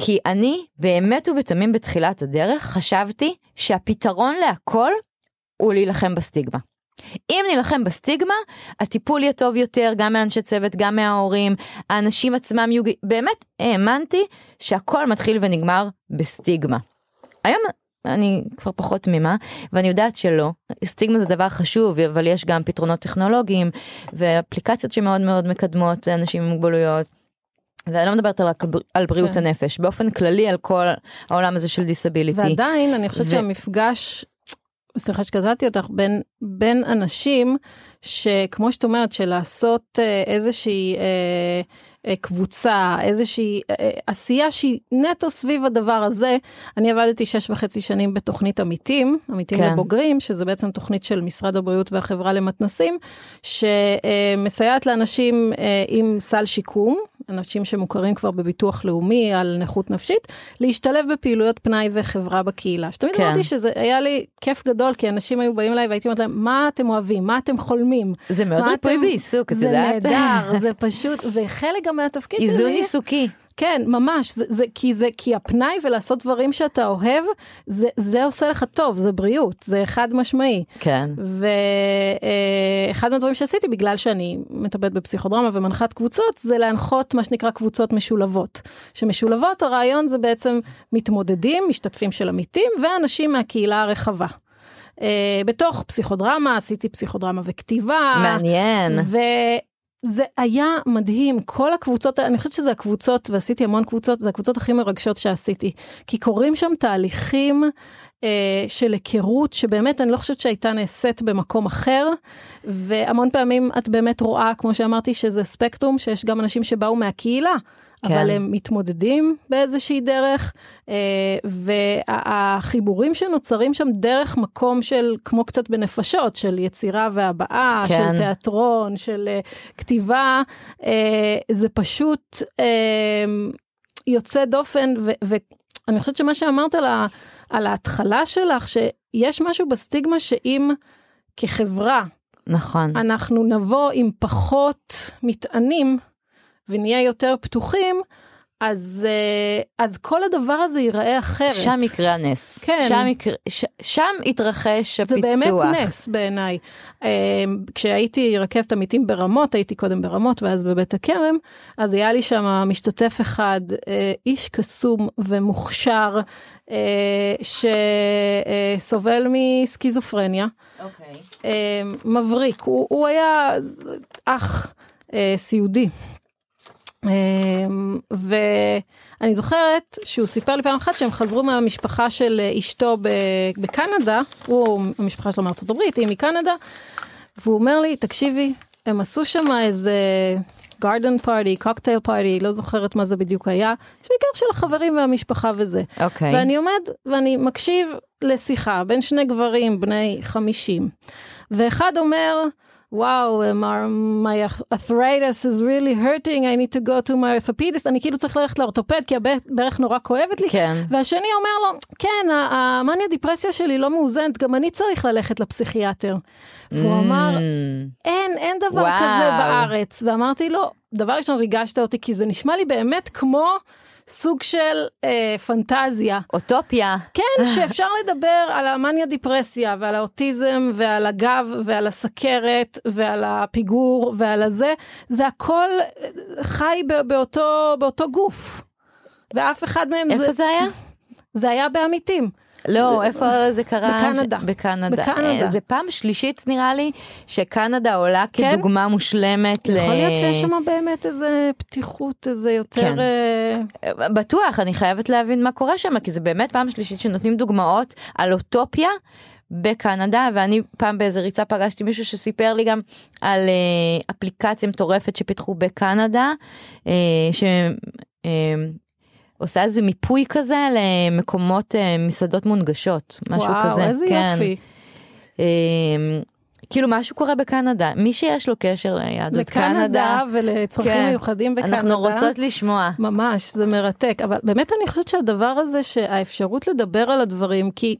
כי אני באמת ובתמים בתחילת הדרך חשבתי שהפתרון להכל הוא להילחם בסטיגמה. אם נילחם בסטיגמה, הטיפול יהיה טוב יותר גם מאנשי צוות, גם מההורים, האנשים עצמם יהיו... באמת האמנתי שהכל מתחיל ונגמר בסטיגמה. היום אני כבר פחות תמימה, ואני יודעת שלא. סטיגמה זה דבר חשוב, אבל יש גם פתרונות טכנולוגיים, ואפליקציות שמאוד מאוד מקדמות אנשים עם מוגבלויות. ואני לא מדברת על, על בריאות כן. הנפש, באופן כללי על כל העולם הזה של דיסביליטי. ועדיין, אני חושבת ו- שהמפגש, סליחה שקטעתי אותך, בין, בין אנשים, שכמו שאת אומרת, של לעשות אה, איזושהי אה, קבוצה, איזושהי אה, עשייה שהיא נטו סביב הדבר הזה. אני עבדתי שש וחצי שנים בתוכנית עמיתים, עמיתים כן. לבוגרים, שזה בעצם תוכנית של משרד הבריאות והחברה למתנסים, שמסייעת לאנשים אה, עם סל שיקום, אנשים שמוכרים כבר בביטוח לאומי על נכות נפשית, להשתלב בפעילויות פנאי וחברה בקהילה. שתמיד כן. אמרתי שזה היה לי כיף גדול, כי אנשים היו באים אליי והייתי אומרת להם, מה אתם אוהבים? מה אתם חולמים? זה מאוד ריפוי אתם- בעיסוק, את זה יודעת? נהדר, זה פשוט, וחלק גם מהתפקיד שלי... איזון עיסוקי. כן, ממש, זה, זה, כי, זה, כי הפנאי ולעשות דברים שאתה אוהב, זה, זה עושה לך טוב, זה בריאות, זה חד משמעי. כן. ואחד מהדברים שעשיתי, בגלל שאני מטפלת בפסיכודרמה ומנחת קבוצות, זה להנחות מה שנקרא קבוצות משולבות. שמשולבות, הרעיון זה בעצם מתמודדים, משתתפים של עמיתים, ואנשים מהקהילה הרחבה. Uh, בתוך פסיכודרמה, עשיתי פסיכודרמה וכתיבה. מעניין. וזה היה מדהים, כל הקבוצות, אני חושבת שזה הקבוצות, ועשיתי המון קבוצות, זה הקבוצות הכי מרגשות שעשיתי. כי קורים שם תהליכים אה, של היכרות, שבאמת אני לא חושבת שהייתה נעשית במקום אחר, והמון פעמים את באמת רואה, כמו שאמרתי, שזה ספקטרום, שיש גם אנשים שבאו מהקהילה. כן. אבל הם מתמודדים באיזושהי דרך, אה, והחיבורים שנוצרים שם דרך מקום של, כמו קצת בנפשות, של יצירה והבעה, כן. של תיאטרון, של אה, כתיבה, אה, זה פשוט יוצא דופן, ואני חושבת שמה שאמרת על, ה- על ההתחלה שלך, שיש משהו בסטיגמה שאם כחברה נכון. אנחנו נבוא עם פחות מטענים ונהיה יותר פתוחים, אז, אה, אז כל הדבר הזה ייראה אחרת. שם יקרה הנס. כן. שם, יקרה, ש, שם יתרחש זה הפיצוח. באמת נס בעיניי. אה, כשהייתי רכזת עמיתים ברמות, הייתי קודם ברמות ואז בבית הכרם, אז היה לי שם משתתף אחד, אה, איש קסום ומוכשר, שסובל מסכיזופרניה. אוקיי. אה, מבריק, הוא, הוא היה אח סיעודי. אה, ואני זוכרת שהוא סיפר לי פעם אחת שהם חזרו מהמשפחה של אשתו בקנדה, הוא, המשפחה שלו מארצות הברית, היא מקנדה, והוא אומר לי, תקשיבי, הם עשו שם איזה גארדן פארטי, קוקטייל פארטי, לא זוכרת מה זה בדיוק היה, שבעיקר של החברים והמשפחה וזה. אוקיי. ואני עומד ואני מקשיב לשיחה בין שני גברים בני 50, ואחד אומר, וואו, my, my arthritis is really hurting, I need to go to my orthopedist, אני כאילו צריך ללכת לאורתופד כי הברך נורא כואבת לי. כן. והשני אומר לו, כן, המאניה דיפרסיה שלי לא מאוזנת, גם אני צריך ללכת לפסיכיאטר. והוא אמר, Mm, אין, אין דבר וואו. כזה בארץ. ואמרתי לו, דבר ראשון ריגשת אותי, כי זה נשמע לי באמת כמו סוג של אה, פנטזיה. אוטופיה. כן, שאפשר לדבר על המאניה דיפרסיה ועל האוטיזם ועל הגב ועל הסכרת ועל הפיגור ועל הזה, זה הכל אה, חי באותו, באותו גוף. ואף אחד מהם איפה זה, זה היה? זה היה בעמיתים. לא, איפה זה קרה? בקנדה. ש... בקנדה. בקנדה. אה, זה פעם שלישית נראה לי שקנדה עולה כן? כדוגמה מושלמת ל... יכול להיות שיש שם באמת איזה פתיחות, איזה יותר... כן. אה, בטוח, אני חייבת להבין מה קורה שם, כי זה באמת פעם שלישית שנותנים דוגמאות על אוטופיה בקנדה, ואני פעם באיזה ריצה פגשתי מישהו שסיפר לי גם על אה, אפליקציה מטורפת שפיתחו בקנדה, אה, שעושה איזה מיפוי כזה למקומות, אה, מסעדות מונגשות, משהו וואו, כזה. איזה כן. יופי. אה, כאילו משהו קורה בקנדה, מי שיש לו קשר ליהדות קנדה, לקנדה ולצרכים כן. מיוחדים בקנדה. אנחנו רוצות לשמוע. ממש, זה מרתק. אבל באמת אני חושבת שהדבר הזה, שהאפשרות לדבר על הדברים, כי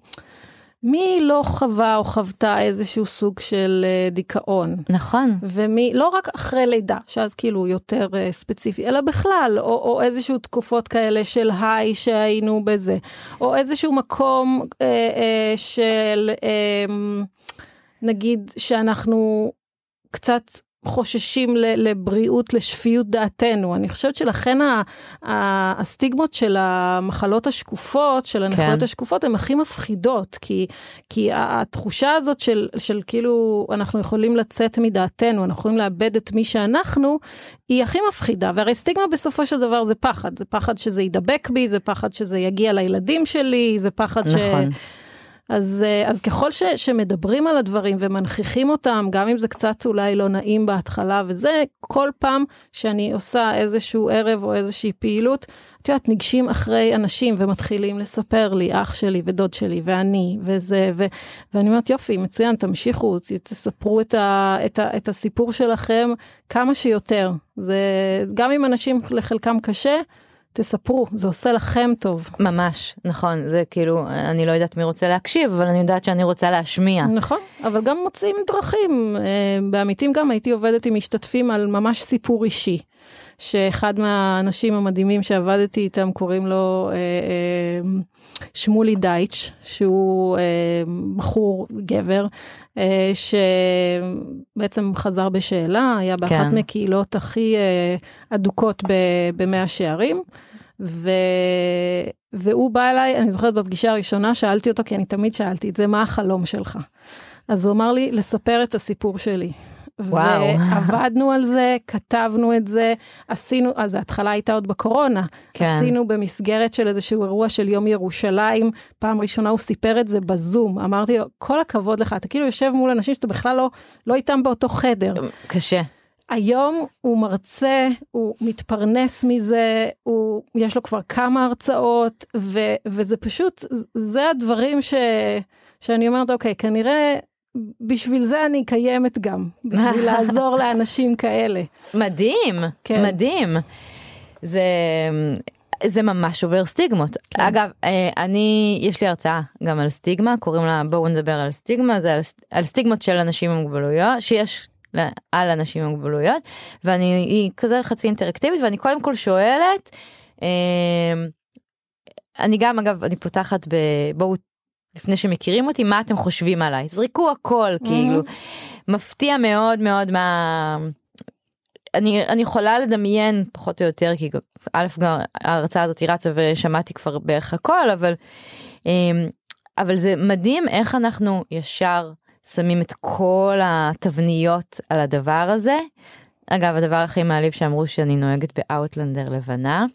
מי לא חווה או חוותה איזשהו סוג של אה, דיכאון? נכון. ומי, לא רק אחרי לידה, שאז כאילו יותר uh, ספציפי, אלא בכלל, או, או איזשהו תקופות כאלה של היי שהיינו בזה, או איזשהו מקום uh, uh, של, uh, נגיד, שאנחנו קצת חוששים לבריאות, לשפיות דעתנו. אני חושבת שלכן הסטיגמות של המחלות השקופות, של הנכויות כן. השקופות, הן הכי מפחידות, כי, כי התחושה הזאת של, של כאילו אנחנו יכולים לצאת מדעתנו, אנחנו יכולים לאבד את מי שאנחנו, היא הכי מפחידה. והרי סטיגמה בסופו של דבר זה פחד, זה פחד שזה יידבק בי, זה פחד שזה יגיע לילדים שלי, זה פחד נכון. ש... אז, אה, אז ככל ש, שמדברים על הדברים ומנכיחים אותם, גם אם זה קצת אולי לא נעים בהתחלה וזה, כל פעם שאני עושה איזשהו ערב או איזושהי פעילות, את יודעת, ניגשים אחרי אנשים ומתחילים לספר לי, אח שלי ודוד שלי ואני וזה, ו, ואני אומרת, יופי, מצוין, תמשיכו, תספרו את, ה, את, ה, את הסיפור שלכם כמה שיותר. זה, גם אם אנשים לחלקם קשה, תספרו, זה עושה לכם טוב. ממש, נכון, זה כאילו, אני לא יודעת מי רוצה להקשיב, אבל אני יודעת שאני רוצה להשמיע. נכון, אבל גם מוצאים דרכים. אה, בעמיתים גם הייתי עובדת עם משתתפים על ממש סיפור אישי. שאחד מהאנשים המדהימים שעבדתי איתם קוראים לו אה, אה, שמולי דייטש, שהוא אה, בחור גבר, אה, שבעצם חזר בשאלה, היה באחת כן. מקהילות הכי אה, אדוקות במאה שערים. ו... והוא בא אליי, אני זוכרת בפגישה הראשונה, שאלתי אותו, כי אני תמיד שאלתי את זה, מה החלום שלך? אז הוא אמר לי, לספר את הסיפור שלי. וואו. ועבדנו על זה, כתבנו את זה, עשינו, אז ההתחלה הייתה עוד בקורונה. כן. עשינו במסגרת של איזשהו אירוע של יום ירושלים, פעם ראשונה הוא סיפר את זה בזום. אמרתי לו, כל הכבוד לך, אתה כאילו יושב מול אנשים שאתה בכלל לא, לא איתם באותו חדר. קשה. היום הוא מרצה, הוא מתפרנס מזה, הוא, יש לו כבר כמה הרצאות, ו, וזה פשוט, זה הדברים ש, שאני אומרת, אוקיי, כנראה בשביל זה אני קיימת גם, בשביל לעזור לאנשים כאלה. מדהים, כן. מדהים. זה, זה ממש עובר סטיגמות. כן. אגב, אה, אני, יש לי הרצאה גם על סטיגמה, קוראים לה בואו נדבר על סטיגמה, זה על, על סטיגמות של אנשים עם מוגבלויות, שיש על אנשים עם מוגבלויות, ואני, היא כזה חצי אינטראקטיבית, ואני קודם כל שואלת, אה, אני גם אגב אני פותחת בבואו לפני שמכירים אותי מה אתם חושבים עליי זריקו הכל mm-hmm. כאילו מפתיע מאוד מאוד מה אני אני יכולה לדמיין פחות או יותר כי א' גם ההרצאה הזאת רצה ושמעתי כבר בערך הכל אבל אמ, אבל זה מדהים איך אנחנו ישר שמים את כל התבניות על הדבר הזה. אגב הדבר הכי מעליב שאמרו שאני נוהגת באאוטלנדר לבנה.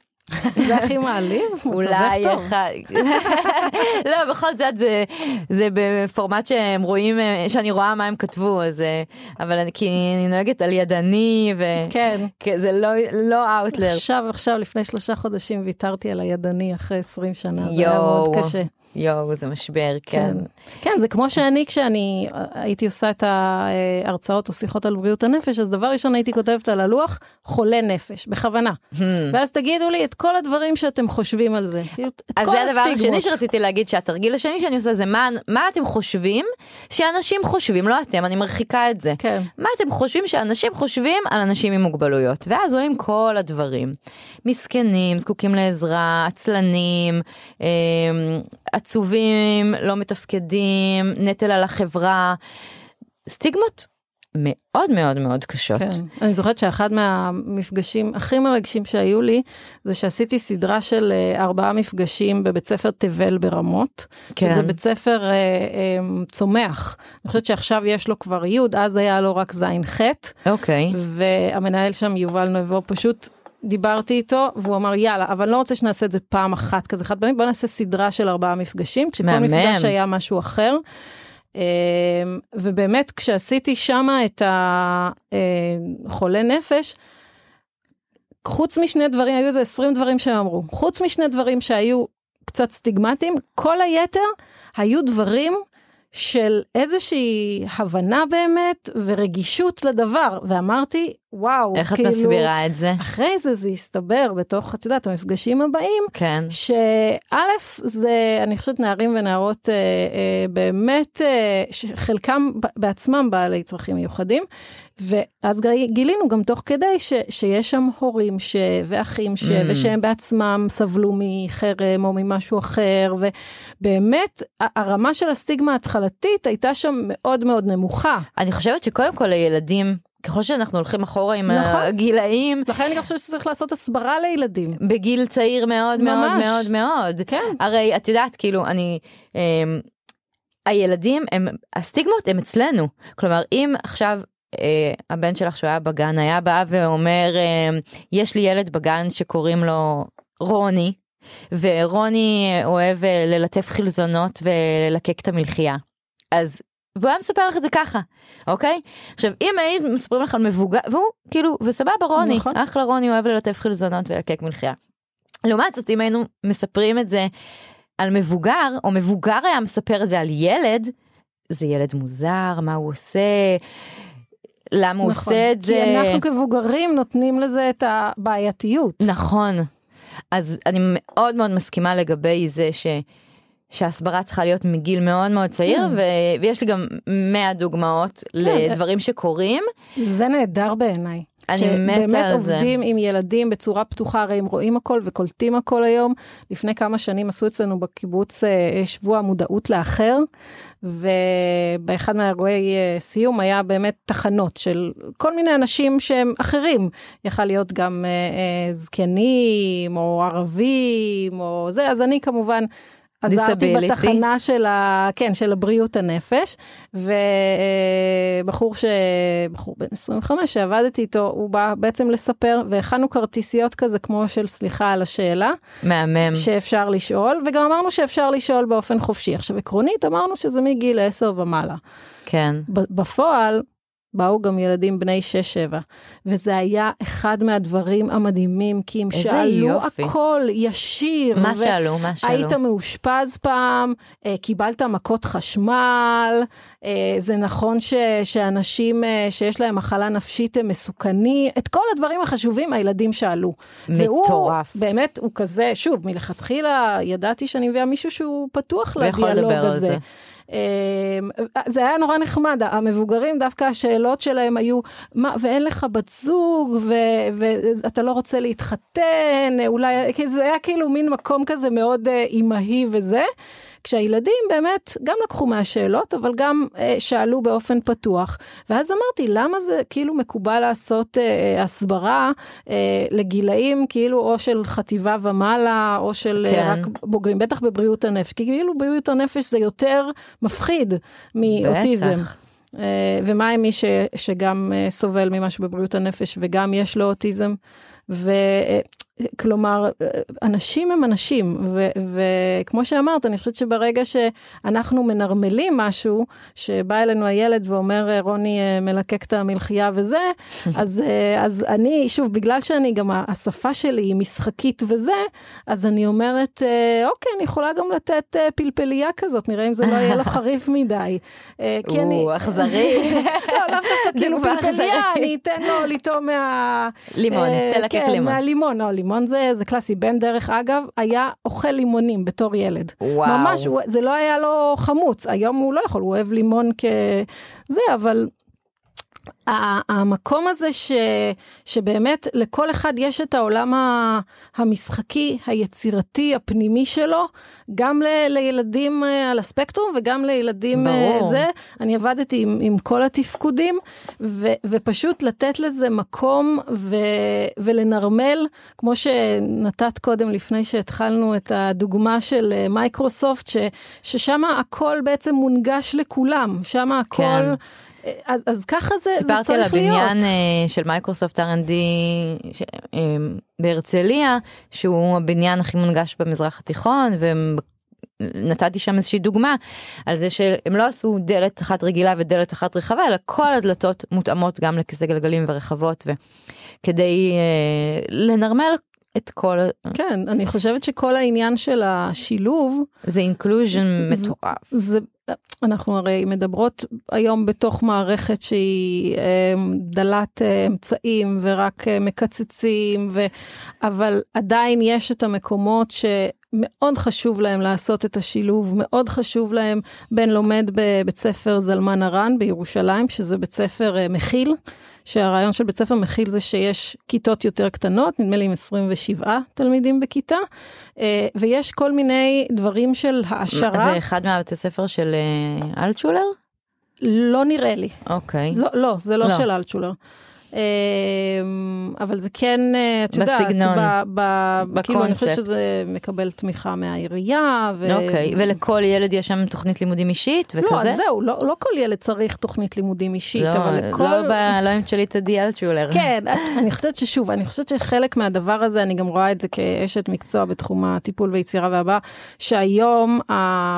זה הכי מעליב, אולי אחד, לא בכל זאת זה זה בפורמט שהם רואים שאני רואה מה הם כתבו אז אבל אני כי אני נוהגת על ידני וכן זה לא לא אאוטלר עכשיו עכשיו לפני שלושה חודשים ויתרתי על הידני אחרי 20 שנה זה היה מאוד קשה. יואו, זה משבר, כן. כן. כן, זה כמו שאני, כשאני הייתי עושה את ההרצאות או שיחות על בריאות הנפש, אז דבר ראשון הייתי כותבת על הלוח, חולה נפש, בכוונה. Hmm. ואז תגידו לי את כל הדברים שאתם חושבים על זה. כאילו, את אז זה הדבר השני שרציתי להגיד, שהתרגיל השני שאני עושה זה מה, מה אתם חושבים שאנשים חושבים, לא אתם, אני מרחיקה את זה. כן. מה אתם חושבים שאנשים חושבים על אנשים עם מוגבלויות, ואז עולים כל הדברים. מסכנים, זקוקים לעזרה, עצלנים, אה, עצובים, לא מתפקדים, נטל על החברה, סטיגמות מאוד מאוד מאוד קשות. כן, אני זוכרת שאחד מהמפגשים הכי מרגשים שהיו לי, זה שעשיתי סדרה של אה, ארבעה מפגשים בבית ספר תבל ברמות, כן. שזה בית ספר אה, אה, צומח. אני חושבת שעכשיו יש לו כבר י', אז היה לו רק ז'-ח'. אוקיי. והמנהל שם, יובל נבו, פשוט דיברתי איתו והוא אמר יאללה אבל לא רוצה שנעשה את זה פעם אחת כזה חד פעמים בוא נעשה סדרה של ארבעה מפגשים כשכל מהמם. מפגש היה משהו אחר. אמ, ובאמת כשעשיתי שמה את החולה אה, נפש חוץ משני דברים היו איזה 20 דברים שהם אמרו חוץ משני דברים שהיו קצת סטיגמטיים כל היתר היו דברים של איזושהי הבנה באמת ורגישות לדבר ואמרתי וואו, איך את כאילו, מסבירה את זה? אחרי זה זה הסתבר בתוך, את יודעת, המפגשים הבאים, כן. שא' זה, אני חושבת, נערים ונערות אה, אה, באמת, אה, חלקם בעצמם בעלי צרכים מיוחדים, ואז גילינו גם תוך כדי ש, שיש שם הורים ש, ואחים ש, mm. ושהם בעצמם סבלו מחרם או ממשהו אחר, ובאמת הרמה של הסטיגמה ההתחלתית הייתה שם מאוד מאוד נמוכה. אני חושבת שקודם כל לילדים ככל שאנחנו הולכים אחורה עם נכון. הגילאים. לכן אני גם חושבת שצריך לעשות הסברה לילדים. בגיל צעיר מאוד ממש. מאוד מאוד מאוד. כן. הרי את יודעת, כאילו, אני... אה, הילדים הם, הסטיגמות הם אצלנו. כלומר, אם עכשיו אה, הבן שלך שהוא היה בגן היה בא ואומר, אה, יש לי ילד בגן שקוראים לו רוני, ורוני אוהב אה, ללטף חלזונות וללקק את המלחייה. אז והוא היה מספר לך את זה ככה, אוקיי? עכשיו, אם היית מספרים לך על מבוגר, והוא כאילו, וסבבה רוני, נכון. אחלה רוני אוהב ללטף חלזונות ולקק מלחייה. לעומת זאת, אם היינו מספרים את זה על מבוגר, או מבוגר היה מספר את זה על ילד, זה ילד מוזר, מה הוא עושה, למה הוא נכון. עושה את זה. כי אנחנו כמבוגרים נותנים לזה את הבעייתיות. נכון. אז אני מאוד מאוד מסכימה לגבי זה ש... שההסברה צריכה להיות מגיל מאוד מאוד צעיר, כן. ו... ויש לי גם 100 דוגמאות לדברים שקורים. זה נהדר בעיניי. אני מתה שבאמת על זה. עובדים עם ילדים בצורה פתוחה, הרי הם רואים הכל וקולטים הכל היום. לפני כמה שנים עשו אצלנו בקיבוץ אה, שבוע המודעות לאחר, ובאחד מהאירועי אה, סיום היה באמת תחנות של כל מיני אנשים שהם אחרים. יכל להיות גם אה, זקנים, או ערבים, או זה, אז אני כמובן... עזרתי. בתחנה של, ה, כן, של הבריאות הנפש, ובחור ש... בחור בן 25 שעבדתי איתו, הוא בא בעצם לספר, והכנו כרטיסיות כזה כמו של סליחה על השאלה, מהמם. שאפשר לשאול, וגם אמרנו שאפשר לשאול באופן חופשי. עכשיו עקרונית אמרנו שזה מגיל 10 ומעלה. כן. בפועל, באו גם ילדים בני 6-7, וזה היה אחד מהדברים המדהימים, כי הם שאלו יופי. הכל ישיר. מה ו- שאלו? מה שאלו? היית מאושפז פעם, אה, קיבלת מכות חשמל, אה, זה נכון ש, שאנשים אה, שיש להם מחלה נפשית הם מסוכנים, את כל הדברים החשובים הילדים שאלו. מטורף. והוא באמת, הוא כזה, שוב, מלכתחילה ידעתי שאני מביאה מישהו שהוא פתוח לדיאלוג הזה. אמ, זה היה נורא נחמד, המבוגרים דווקא השאלות שלהם היו, מה, ואין לך בת זוג, ו- ואתה לא רוצה להתחתן, אולי, זה היה כאילו מין מקום כזה מאוד אה, אימהי וזה. כשהילדים באמת גם לקחו מהשאלות, אבל גם אה, שאלו באופן פתוח. ואז אמרתי, למה זה כאילו מקובל לעשות אה, הסברה אה, לגילאים כאילו או של חטיבה ומעלה, או של כן. אה, רק בוגרים, בטח בבריאות הנפש, כי כאילו בריאות הנפש זה יותר מפחיד מאוטיזם. בטח. אה, ומה עם מי ש, שגם אה, סובל משהו בבריאות הנפש וגם יש לו אוטיזם? וכלומר, אנשים הם אנשים, ו, וכמו שאמרת, אני חושבת שברגע שאנחנו מנרמלים משהו, שבא אלינו הילד ואומר, רוני אה, מלקק את המלחייה וזה, אז, אה, אז אני, שוב, בגלל שאני גם, השפה שלי היא משחקית וזה, אז אני אומרת, אה, אוקיי, אני יכולה גם לתת פלפלייה כזאת, נראה אם זה לא יהיה לו חריף מדי. כי אני... הוא אכזרי. לא, לאו דווקא כאילו פלפלייה. אני אתן לו לטעום מה... לימון, תלקק כן, לימון. מהלימון, לא, לימון זה, זה קלאסי. בן דרך אגב, היה אוכל לימונים בתור ילד. וואו. ממש, זה לא היה לו חמוץ, היום הוא לא יכול, הוא אוהב לימון כזה, אבל... המקום הזה ש, שבאמת לכל אחד יש את העולם המשחקי, היצירתי, הפנימי שלו, גם ל, לילדים אה, על הספקטרום וגם לילדים אה, ברור. זה. אני עבדתי עם, עם כל התפקודים, ו, ופשוט לתת לזה מקום ו, ולנרמל, כמו שנתת קודם לפני שהתחלנו את הדוגמה של אה, מייקרוסופט, ש, ששם הכל בעצם מונגש לכולם, שם הכל... כן. אז, אז ככה זה, זה סיפרתי על צריך להיות. הבניין אה, של Microsoft R&D ש- אה, בהרצליה, שהוא הבניין הכי מונגש במזרח התיכון, ונתתי שם איזושהי דוגמה על זה שהם לא עשו דלת אחת רגילה ודלת אחת רחבה, אלא כל הדלתות מותאמות גם לכיסא גלגלים ורחבות, וכדי אה, לנרמל את כל, כן, אני חושבת שכל העניין של השילוב, זה inclusion מטורף. זה, אנחנו הרי מדברות היום בתוך מערכת שהיא אה, דלת אמצעים ורק אה, מקצצים, ו, אבל עדיין יש את המקומות שמאוד חשוב להם לעשות את השילוב, מאוד חשוב להם, בן לומד בבית ספר זלמן ארן בירושלים, שזה בית ספר אה, מכיל, שהרעיון של בית ספר מכיל זה שיש כיתות יותר קטנות, נדמה לי עם 27 תלמידים בכיתה, אה, ויש כל מיני דברים של העשרה. זה אחד מהבתי ספר של אה, אלטשולר? לא נראה לי. אוקיי. לא, לא, זה לא, לא. של אלטשולר. אמ, אבל זה כן, אה, את יודעת, בסגנון, ב- ב- כאילו אני חושבת בקונספט. שזה מקבל תמיכה מהעירייה. ו... אוקיי, ולכל ילד יש שם תוכנית לימודים אישית וכזה? לא, אז זהו, לא, לא כל ילד צריך תוכנית לימודים אישית, לא, אבל לכל... לא ב- לא עם שלי תדי אלטשולר. כן, אני חושבת ששוב, אני חושבת שחלק מהדבר הזה, אני גם רואה את זה כאשת מקצוע בתחום הטיפול ויצירה והבעה, שהיום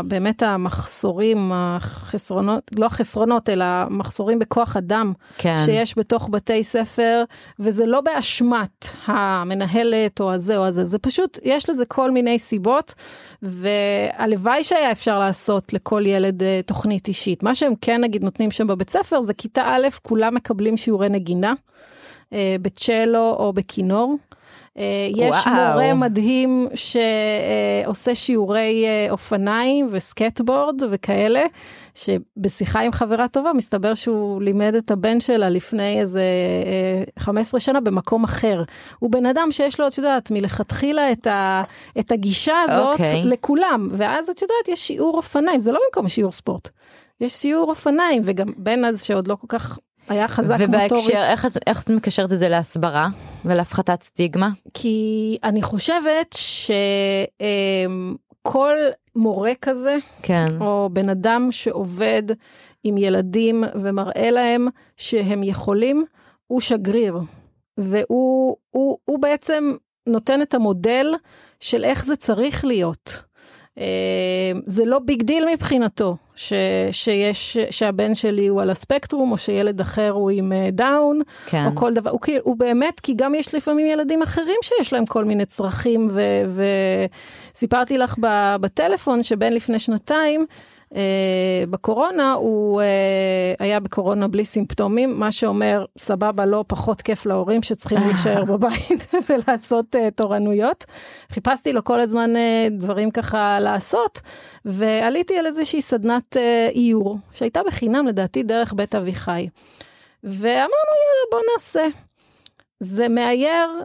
באמת המחסורים, החסרונות, לא החסרונות, אלא מחסורים בכוח אדם כן. שיש בתוך בתי ספר, וזה לא באשמת המנהלת או הזה או הזה, זה פשוט, יש לזה כל מיני סיבות, והלוואי שהיה אפשר לעשות לכל ילד אה, תוכנית אישית. מה שהם כן נגיד נותנים שם בבית ספר, זה כיתה א', כולם מקבלים שיעורי נגינה, אה, בצ'לו או בכינור. אה, יש וואו. מורה מדהים שעושה שיעורי אה, אופניים וסקטבורד וכאלה, שבשיחה עם חברה טובה מסתבר שהוא לימד את הבן שלה לפני איזה אה, 15 שנה במקום אחר. הוא בן אדם שיש לו, את יודעת, מלכתחילה את, ה, את הגישה הזאת אוקיי. לכולם, ואז את יודעת, יש שיעור אופניים, זה לא במקום שיעור ספורט. יש שיעור אופניים, וגם בן אז שעוד לא כל כך היה חזק מוטורית. ובהקשר, איך איך את מקשרת את זה להסברה ולהפחתת סטיגמה? כי אני חושבת שכל מורה כזה, כן. או בן אדם שעובד עם ילדים ומראה להם שהם יכולים, הוא שגריר. והוא הוא, הוא בעצם נותן את המודל של איך זה צריך להיות. אה, זה לא big deal מבחינתו, ש, שיש, שהבן שלי הוא על הספקטרום, או שילד אחר הוא עם אה, דאון, כן. או כל דבר, הוא, כאילו- הוא באמת, כי גם יש לפעמים ילדים אחרים שיש להם כל מיני צרכים, ו- וסיפרתי לך בטלפון שבן לפני שנתיים, בקורונה, הוא אה, היה בקורונה בלי סימפטומים, מה שאומר, סבבה, לא פחות כיף להורים שצריכים להישאר בבית ולעשות אה, תורנויות. חיפשתי לו כל הזמן אה, דברים ככה לעשות, ועליתי על איזושהי סדנת אה, איור, שהייתה בחינם לדעתי דרך בית אביחי. ואמרנו, יאללה, בוא נעשה. זה מאייר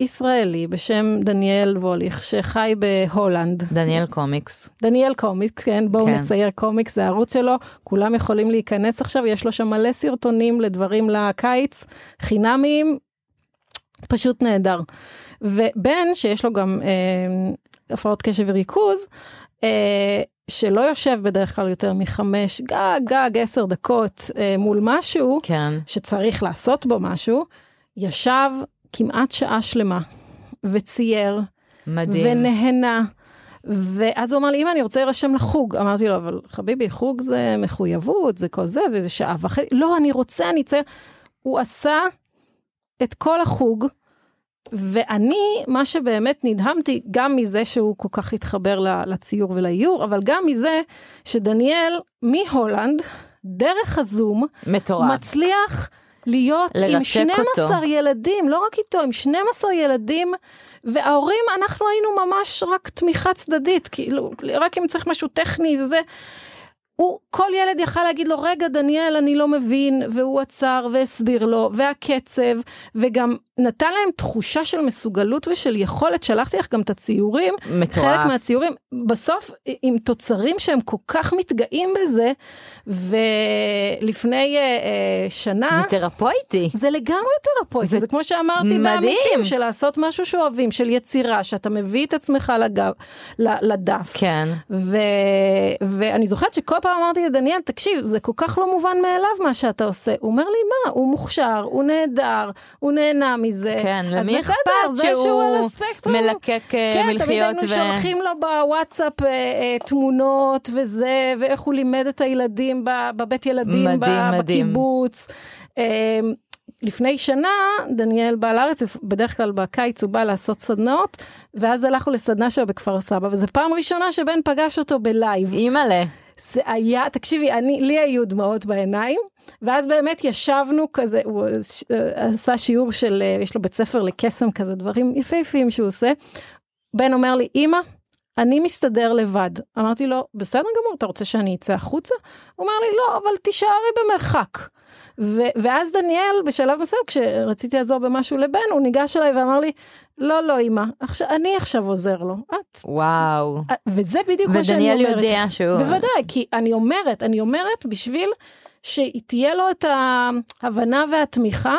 ישראלי בשם דניאל ווליך, שחי בהולנד. דניאל קומיקס. דניאל קומיקס, כן, בואו כן נצייר קומיקס, זה הערוץ שלו, כולם יכולים להיכנס עכשיו, יש לו שם מלא סרטונים לדברים לקיץ, חינמיים, פשוט נהדר. ובן, שיש לו גם אה, הפרעות קשב וריכוז, אה, שלא יושב בדרך כלל יותר מחמש, גג, גג, עשר דקות אה, מול משהו, כן. שצריך לעשות בו משהו, ישב כמעט שעה שלמה וצייר מדהים. ונהנה. ואז הוא אמר לי, אמא, אני רוצה להירשם לחוג. אמרתי לו, אבל חביבי, חוג זה מחויבות, זה כל זה, וזה שעה וחצי. לא, אני רוצה, אני אצייר. הוא עשה את כל החוג, ואני, מה שבאמת נדהמתי, גם מזה שהוא כל כך התחבר לציור ולאיור, אבל גם מזה שדניאל מהולנד, דרך הזום, מטורף. מצליח להיות עם לרתק 12 אותו. ילדים, לא רק איתו, עם 12 ילדים, וההורים, אנחנו היינו ממש רק תמיכה צדדית, כאילו, רק אם צריך משהו טכני וזה. הוא, כל ילד יכל להגיד לו, רגע, דניאל, אני לא מבין, והוא עצר והסביר לו, והקצב, וגם נתן להם תחושה של מסוגלות ושל יכולת, שלחתי לך גם את הציורים, מטורף. חלק מהציורים, בסוף עם תוצרים שהם כל כך מתגאים בזה, ולפני אה, אה, שנה... זה תרפויטי. זה לגמרי תרפויטי, זה זה כמו שאמרתי. בעמיתים, של לעשות משהו שאוהבים, של יצירה, שאתה מביא את עצמך לגב, לדף. כן. ו... ואני זוכרת שכל פעם אמרתי לדניאל, תקשיב, זה כל כך לא מובן מאליו מה שאתה עושה. הוא אומר לי, מה, הוא מוכשר, הוא נהדר, הוא נהנה מזה. כן, למי אכפת שהוא. מלקק אה, כן, תמיד מלחיות היינו שולחים לו בוואטסאפ אה, אה, תמונות וזה, ואיך הוא לימד את הילדים בבית ילדים, מדהים, ב- מדהים. בקיבוץ. אה, לפני שנה דניאל בא לארץ, בדרך כלל בקיץ הוא בא לעשות סדנאות, ואז הלכנו לסדנה שלו בכפר סבא, וזו פעם ראשונה שבן פגש אותו בלייב. אימא'לה. זה היה, תקשיבי, אני, לי היו דמעות בעיניים, ואז באמת ישבנו כזה, הוא אה, עשה שיעור של, אה, יש לו בית ספר לקסם כזה, דברים יפהפיים שהוא עושה. בן אומר לי, אמא, אני מסתדר לבד. אמרתי לו, בסדר גמור, אתה רוצה שאני אצא החוצה? הוא אומר לי, לא, אבל תישארי במרחק. ו- ואז דניאל, בשלב מסוים, כשרציתי לעזור במשהו לבן, הוא ניגש אליי ואמר לי, לא, לא, אמא, עכשיו, אני עכשיו עוזר לו. את... וואו. וזה בדיוק מה שאני אומרת. ודניאל יודע שהוא... בוודאי, כי אני אומרת, אני אומרת בשביל שתהיה לו את ההבנה והתמיכה.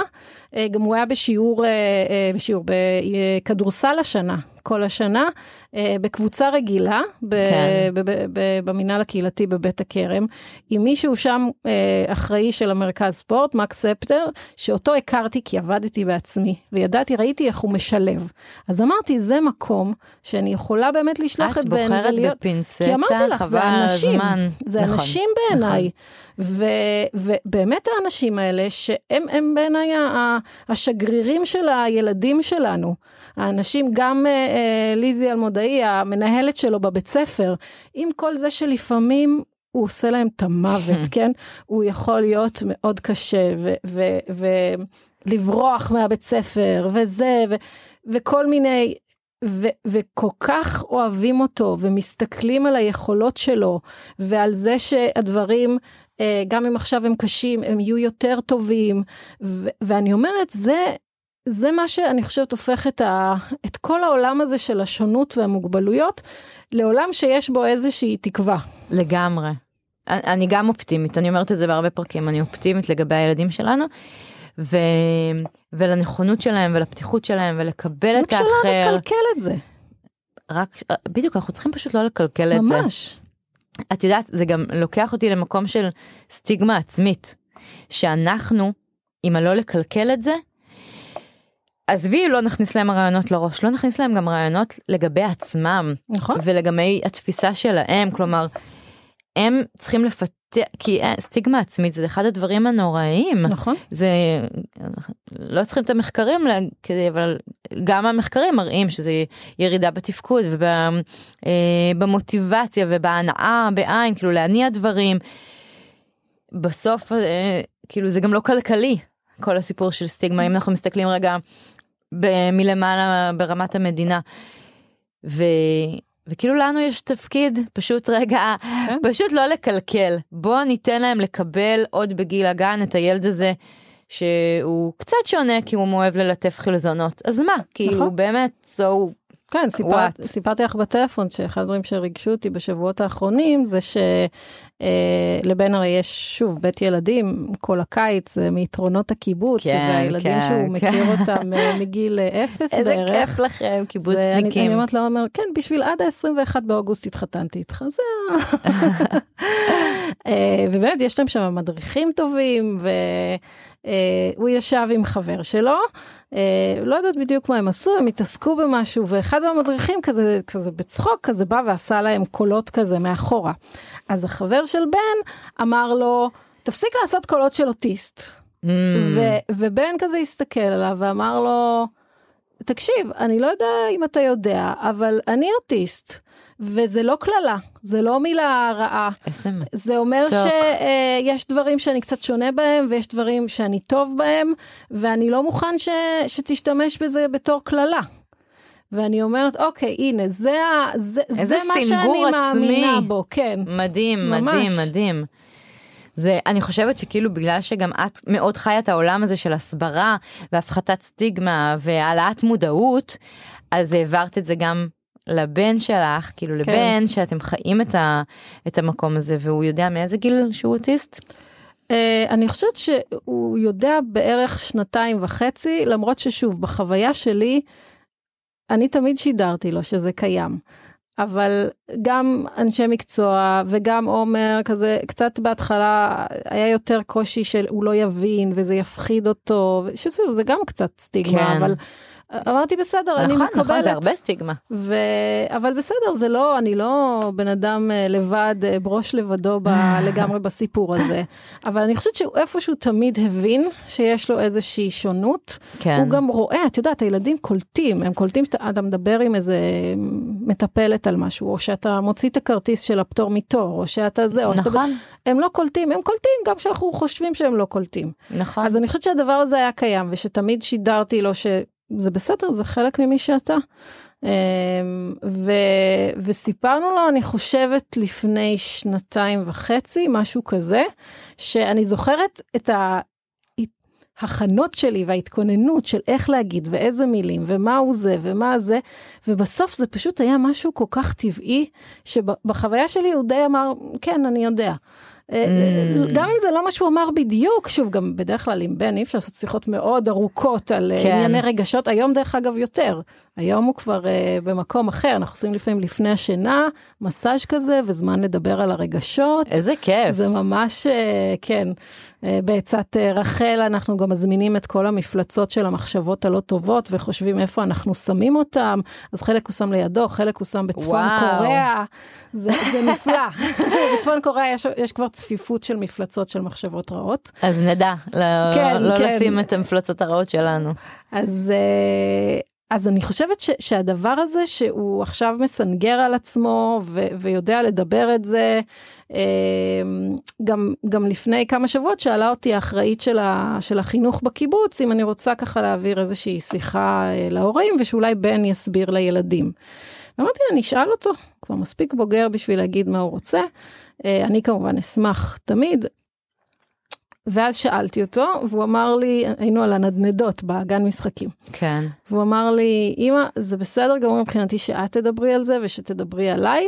אה, גם הוא היה בשיעור, אה, אה, בשיעור בכדורסל השנה, כל השנה, בקבוצה רגילה, כן. במינהל הקהילתי בבית הכרם, עם מישהו שם אחראי של המרכז ספורט, מקס ספטר, שאותו הכרתי כי עבדתי בעצמי, וידעתי, ראיתי איך הוא משלב. אז אמרתי, זה מקום שאני יכולה באמת לשלוח את בן ולהיות... את בוחרת בפינצטה, כי אמרתי לך, זה אנשים, זה נכון, אנשים בעיניי. נכון. ובאמת האנשים האלה, שהם בעיניי השגרירים של הילדים שלנו. האנשים, גם אה, אה, ליזי אלמודאי, המנהלת שלו בבית ספר, עם כל זה שלפעמים הוא עושה להם את המוות, כן? הוא יכול להיות מאוד קשה ולברוח מהבית ספר וזה, ו, וכל מיני, ו, וכל כך אוהבים אותו ומסתכלים על היכולות שלו ועל זה שהדברים גם אם עכשיו הם קשים, הם יהיו יותר טובים. ו- ואני אומרת, זה, זה מה שאני חושבת הופך את, ה- את כל העולם הזה של השונות והמוגבלויות לעולם שיש בו איזושהי תקווה. לגמרי. אני גם אופטימית, אני אומרת את זה בהרבה פרקים, אני אופטימית לגבי הילדים שלנו. ו... ולנכונות שלהם ולפתיחות שלהם ולקבל את האחר. רק שלא נקלקל את זה. רק, בדיוק, אנחנו צריכים פשוט לא לקלקל את זה. ממש. את יודעת, זה גם לוקח אותי למקום של סטיגמה עצמית, שאנחנו, אם הלא לקלקל את זה, עזבי, לא נכניס להם רעיונות לראש, לא נכניס להם גם רעיונות לגבי עצמם. נכון. ולגבי התפיסה שלהם, כלומר, הם צריכים לפתח, כי אה, סטיגמה עצמית זה אחד הדברים הנוראיים. נכון. זה, לא צריכים את המחקרים, כדי, אבל גם המחקרים מראים שזה ירידה בתפקוד ובמוטיבציה אה, ובהנאה בעין, כאילו להניע דברים. בסוף, אה, כאילו זה גם לא כלכלי, כל הסיפור של סטיגמה, אם אנחנו מסתכלים רגע מלמעלה ברמת המדינה. ו... וכאילו לנו יש תפקיד פשוט רגע כן. פשוט לא לקלקל בוא ניתן להם לקבל עוד בגיל הגן את הילד הזה שהוא קצת שונה כי הוא אוהב ללטף חלזונות אז מה כאילו נכון. באמת so כן, סיפרת, סיפרתי לך בטלפון שאחד הדברים שריגשו אותי בשבועות האחרונים זה שלבן אה, הרי יש שוב בית ילדים כל הקיץ זה מיתרונות הקיבוץ, כן, שזה הילדים כן, שהוא כן. מכיר אותם אה, מגיל אפס איזה בערך. איזה כיף לכם קיבוצניקים. אני, אני אומרת לו, אומר, כן, בשביל עד ה-21 באוגוסט התחתנתי איתך, זה אה, ובאמת יש להם שם מדריכים טובים ו... אה, הוא ישב עם חבר שלו, אה, לא יודעת בדיוק מה הם עשו, הם התעסקו במשהו, ואחד מהמדריכים כזה, כזה בצחוק, כזה בא ועשה להם קולות כזה מאחורה. אז החבר של בן אמר לו, תפסיק לעשות קולות של אוטיסט. Mm. ו- ובן כזה הסתכל עליו ואמר לו, תקשיב, אני לא יודע אם אתה יודע, אבל אני אוטיסט. וזה לא קללה, זה לא מילה רעה. איזה מתוק. זה אומר שיש uh, דברים שאני קצת שונה בהם, ויש דברים שאני טוב בהם, ואני לא מוכן ש, שתשתמש בזה בתור קללה. ואני אומרת, אוקיי, הנה, זה, זה, זה מה שאני עצמי. מאמינה בו, כן. מדהים, ממש. מדהים, מדהים. זה, אני חושבת שכאילו בגלל שגם את מאוד חיה את העולם הזה של הסברה והפחתת סטיגמה והעלאת מודעות, אז העברת את זה גם לבן שלך, כאילו כן. לבן שאתם חיים את, ה, את המקום הזה, והוא יודע מאיזה גיל שהוא אוטיסט? Uh, אני חושבת שהוא יודע בערך שנתיים וחצי, למרות ששוב, בחוויה שלי, אני תמיד שידרתי לו שזה קיים. אבל גם אנשי מקצוע וגם עומר כזה קצת בהתחלה היה יותר קושי של הוא לא יבין וזה יפחיד אותו שזה גם קצת סטיגמה כן. אבל אמרתי בסדר, אני נכון, מקבלת. נכון, זה הרבה סטיגמה. ו... אבל בסדר, זה לא, אני לא בן אדם אה, לבד, אה, בראש לבדו ב... לגמרי בסיפור הזה. אבל אני חושבת שהוא איפשהו תמיד הבין שיש לו איזושהי שונות. כן. הוא גם רואה, את יודעת, הילדים קולטים, הם קולטים שאתה מדבר עם איזה מטפלת על משהו, או שאתה מוציא את הכרטיס של הפטור מתור, או שאתה זה, או שאתה... נכון, הם לא קולטים, הם קולטים גם כשאנחנו חושבים שהם לא קולטים. נכון. אז אני חושבת שהדבר הזה היה קיים, ושתמיד שידרתי לו שזה בסדר, זה חלק ממי שאתה. אמ, ו, וסיפרנו לו, אני חושבת, לפני שנתיים וחצי, משהו כזה, שאני זוכרת את ה... הכנות שלי וההתכוננות של איך להגיד ואיזה מילים ומה הוא זה ומה זה ובסוף זה פשוט היה משהו כל כך טבעי שבחוויה שלי הוא די אמר כן אני יודע. אה, Mm. גם אם זה לא מה שהוא אמר בדיוק, שוב, גם בדרך כלל עם בן אי אפשר לעשות שיחות מאוד ארוכות על אה, כן. ענייני רגשות, היום דרך אגב יותר. היום הוא כבר uh, במקום אחר, אנחנו עושים לפעמים לפני השינה, מסאז' כזה, וזמן לדבר על הרגשות. איזה כיף. זה ממש, uh, כן, uh, בעצת uh, רחל אנחנו גם מזמינים את כל המפלצות של המחשבות הלא טובות, וחושבים איפה אנחנו שמים אותם, אז חלק הוא שם לידו, חלק הוא שם בצפון וואו. קוריאה, זה, זה נפלא. בצפון קוריאה יש, יש כבר צפיפות של מפלצות של מחשבות רעות. אז נדע, לא, כן, לא כן. לשים את המפלצות הרעות שלנו. אז, אה, אז אני חושבת ש, שהדבר הזה שהוא עכשיו מסנגר על עצמו ו, ויודע לדבר את זה, אה, גם, גם לפני כמה שבועות שאלה אותי האחראית של, ה, של החינוך בקיבוץ, אם אני רוצה ככה להעביר איזושהי שיחה אה, להורים ושאולי בן יסביר לילדים. אמרתי לה, אני אשאל אותו, כבר מספיק בוגר בשביל להגיד מה הוא רוצה. אה, אני כמובן אשמח תמיד. ואז שאלתי אותו, והוא אמר לי, היינו על הנדנדות בגן משחקים. כן. והוא אמר לי, אמא, זה בסדר גמור מבחינתי שאת תדברי על זה ושתדברי עליי,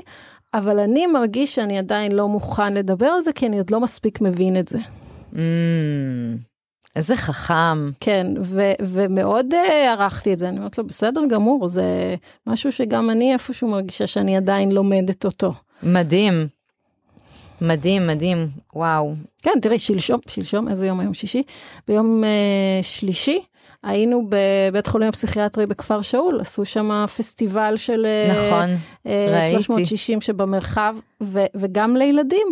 אבל אני מרגיש שאני עדיין לא מוכן לדבר על זה, כי אני עוד לא מספיק מבין את זה. Mm, איזה חכם. כן, ו- ומאוד אה, ערכתי את זה, אני אומרת לו, בסדר גמור, זה משהו שגם אני איפשהו מרגישה שאני עדיין לומדת אותו. מדהים. מדהים, מדהים. וואו. כן, תראי, שלשום, שלשום, איזה יום היום? שישי? ביום אה, שלישי היינו בבית חולים הפסיכיאטרי בכפר שאול, עשו שם פסטיבל של אה, נכון, אה, ראיתי. 360 שבמרחב, ו- וגם לילדים.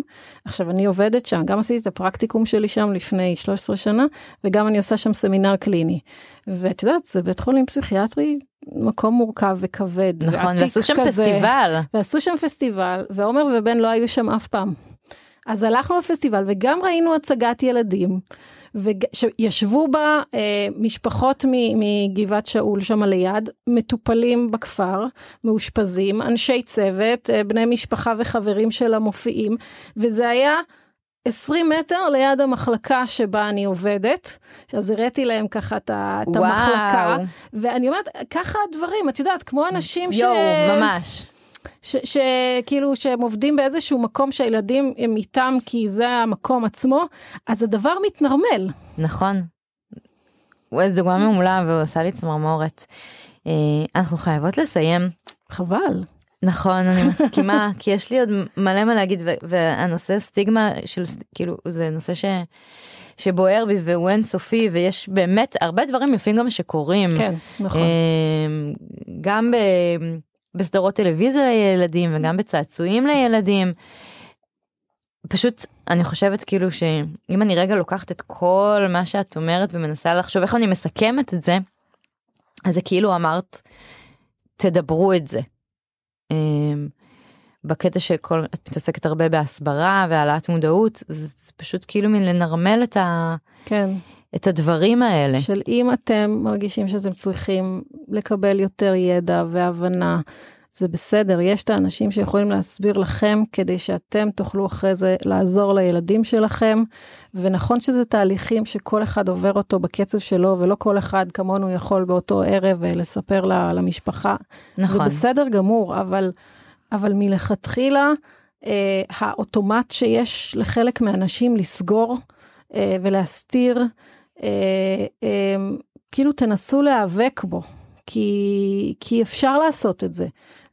עכשיו, אני עובדת שם, גם עשיתי את הפרקטיקום שלי שם לפני 13 שנה, וגם אני עושה שם סמינר קליני. ואת יודעת, זה בית חולים פסיכיאטרי, מקום מורכב וכבד. נכון, ועשו שם כזה. פסטיבל. ועשו שם פסטיבל, ועומר ובן לא היו שם אף פעם. אז הלכנו לפסטיבל וגם ראינו הצגת ילדים, וישבו בה אה, משפחות מגבעת שאול שם ליד, מטופלים בכפר, מאושפזים, אנשי צוות, אה, בני משפחה וחברים של המופיעים, וזה היה 20 מטר ליד המחלקה שבה אני עובדת, אז הראיתי להם ככה את את. המחלקה, ואני אומרת, ככה הדברים, את יודעת, כמו אנשים ש... יואו, ממש. שכאילו שהם עובדים באיזשהו מקום שהילדים הם איתם כי זה המקום עצמו, אז הדבר מתנרמל. נכון. זו דוגמה מעולה ועושה לי צמרמורת. אה, אנחנו חייבות לסיים. חבל. נכון, אני מסכימה, כי יש לי עוד מלא מה להגיד, והנושא סטיגמה של, כאילו, זה נושא ש... שבוער בי והוא אינסופי, ויש באמת הרבה דברים יפים גם שקורים. כן, נכון. אה, גם ב... בסדרות טלוויזיה לילדים וגם בצעצועים לילדים. פשוט אני חושבת כאילו שאם אני רגע לוקחת את כל מה שאת אומרת ומנסה לחשוב איך אני מסכמת את זה, אז זה כאילו אמרת תדברו את זה. אמ, בקטע שכל את מתעסקת הרבה בהסברה והעלאת מודעות זה, פשוט כאילו מין לנרמל את, ה, כן. את הדברים האלה. של אם אתם מרגישים שאתם צריכים לקבל יותר ידע והבנה, זה בסדר, יש את האנשים שיכולים להסביר לכם כדי שאתם תוכלו אחרי זה לעזור לילדים שלכם, ונכון שזה תהליכים שכל אחד עובר אותו בקצב שלו, ולא כל אחד כמונו יכול באותו ערב אה, לספר ל- למשפחה. נכון. זה בסדר גמור, אבל, אבל מלכתחילה, אה, האוטומט שיש לחלק מהאנשים לסגור אה, ולהסתיר, כאילו תנסו להיאבק בו, כי, כי אפשר לעשות את זה.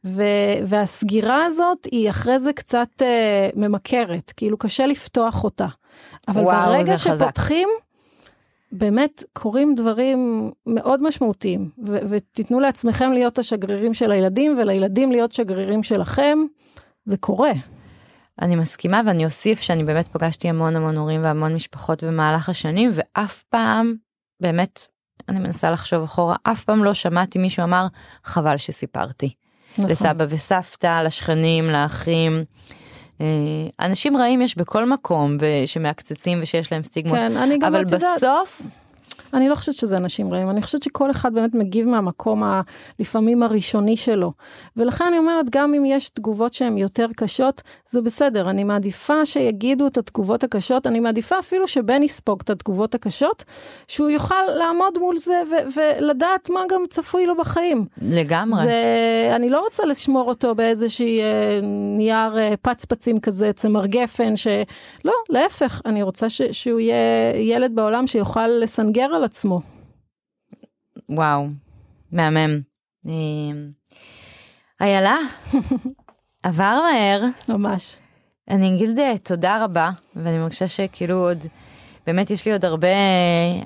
ו, והסגירה הזאת היא אחרי זה קצת אה, ממכרת, כאילו קשה לפתוח אותה. אבל וואו, ברגע. שפותחים, באמת קורים דברים מאוד משמעותיים, ו- ותיתנו לעצמכם להיות השגרירים של הילדים, ולילדים להיות שגרירים שלכם, זה קורה. אני מסכימה ואני אוסיף שאני באמת פגשתי המון המון הורים והמון משפחות במהלך השנים ואף פעם באמת אני מנסה לחשוב אחורה אף פעם לא שמעתי מישהו אמר חבל שסיפרתי. נכון. לסבא וסבתא לשכנים לאחים. אה, אנשים רעים יש בכל מקום שמעקצצים ושיש להם סטיגמות כן, אבל בסוף אני לא חושבת שזה אנשים רעים, אני חושבת שכל אחד באמת מגיב מהמקום הלפעמים הראשוני שלו. ולכן אני אומרת, גם אם יש תגובות שהן יותר קשות, זה בסדר, אני מעדיפה שיגידו את התגובות הקשות, אני מעדיפה אפילו שבן יספוג את התגובות הקשות, שהוא יוכל לעמוד מול זה ולדעת מה גם צפוי לו בחיים. לגמרי. זה, אני לא רוצה לשמור אותו באיזושהי אה, נייר אה, פצפצים כזה, צמר גפן, שלא, להפך, אני רוצה ש, שהוא יהיה ילד בעולם שיוכל לסנגר על עצמו. וואו, מהמם. אמ, איילה, עבר מהר. ממש. אני אגיד אה, תודה רבה, ואני מרגישה שכאילו עוד, באמת יש לי עוד הרבה,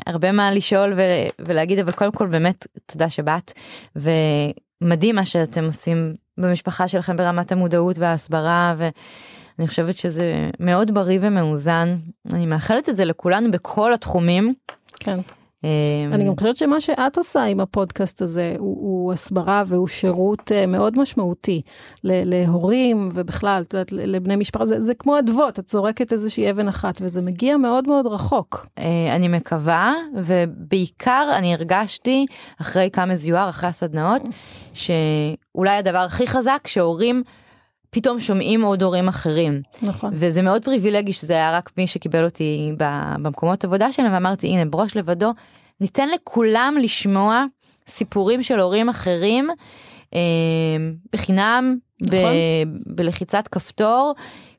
הרבה מה לשאול ו- ולהגיד, אבל קודם כל באמת תודה שבאת, ומדהים מה שאתם עושים במשפחה שלכם ברמת המודעות וההסברה, ואני חושבת שזה מאוד בריא ומאוזן. אני מאחלת את זה לכולנו בכל התחומים. כן. אמ, אני גם חושבת שמה שאת עושה עם הפודקאסט הזה הוא, הוא הסברה והוא שירות אה, מאוד משמעותי להורים ובכלל, את יודעת, לבני משפחה, זה, זה כמו אדוות, את זורקת איזושהי אבן אחת וזה מגיע מאוד מאוד רחוק. אה, אני מקווה, ובעיקר אני הרגשתי אחרי כמה זיוהר, אחרי הסדנאות, שאולי הדבר הכי חזק שהורים פתאום שומעים עוד הורים אחרים. נכון. וזה מאוד פריבילגי שזה היה רק מי שקיבל אותי במקומות עבודה שלהם ואמרתי הנה בראש לבדו ניתן לכולם לשמוע סיפורים של הורים אחרים אה, בחינם נכון. ב- בלחיצת כפתור.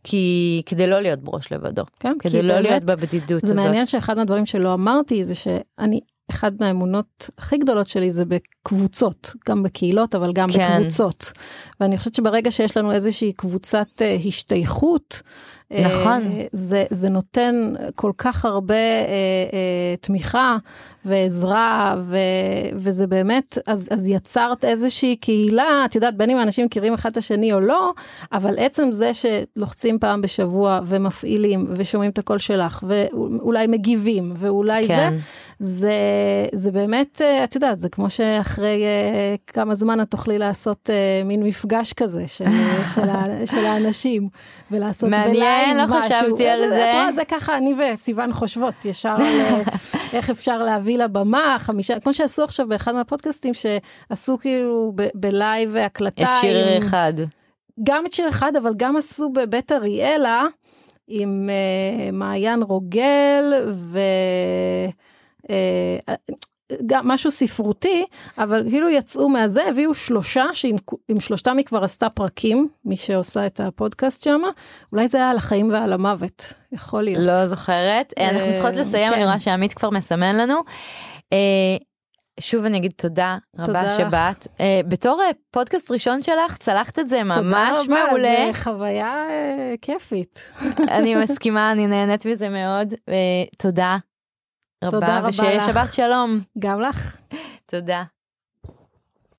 כי כדי לא להיות בראש לבדו, כן, כדי לא באמת, להיות בבדידות זה הזאת. זה מעניין שאחד מהדברים שלא אמרתי זה שאני אחד מהאמונות הכי גדולות שלי זה בקבוצות, גם בקהילות, אבל גם כן. בקבוצות. ואני חושבת שברגע שיש לנו איזושהי קבוצת uh, השתייכות, נכון. Uh, זה, זה נותן כל כך הרבה uh, uh, תמיכה ועזרה, ו, וזה באמת, אז, אז יצרת איזושהי קהילה, את יודעת, בין אם האנשים מכירים אחד את השני או לא, אבל עצם זה שלוחצים פעם בשבוע ומפעילים ושומעים את הקול שלך, ואולי מגיבים, ואולי כן. זה, זה, זה באמת, את יודעת, זה כמו שאחרי אה, כמה זמן את תוכלי לעשות אה, מין מפגש כזה של, של, של האנשים, ולעשות בלייב מעניין, לא חשבתי על זה. את רואה, זה ככה אני וסיוון חושבות ישר על איך אפשר להביא לבמה, חמישה, כמו שעשו עכשיו באחד מהפודקאסטים, שעשו כאילו בלייב הקלטה. את שרה עם, אחד. גם את שיר אחד, אבל גם עשו בבית אריאלה, עם uh, מעיין רוגל, ו... Uh, גם משהו ספרותי, אבל כאילו יצאו מהזה, הביאו שלושה, שעם שלושתם היא כבר עשתה פרקים, מי שעושה את הפודקאסט שם, אולי זה היה על החיים ועל המוות, יכול להיות. לא זוכרת, אה, אנחנו צריכות לסיים, אני כן. רואה שעמית כבר מסמן לנו. אה, שוב אני אגיד תודה רבה שבאת. אה, בתור פודקאסט ראשון שלך, צלחת את זה ממש מעולה. תודה רבה, זה חוויה כיפית. אני מסכימה, אני נהנית מזה מאוד. תודה רבה, ושיהיה שבת שלום. גם לך. תודה.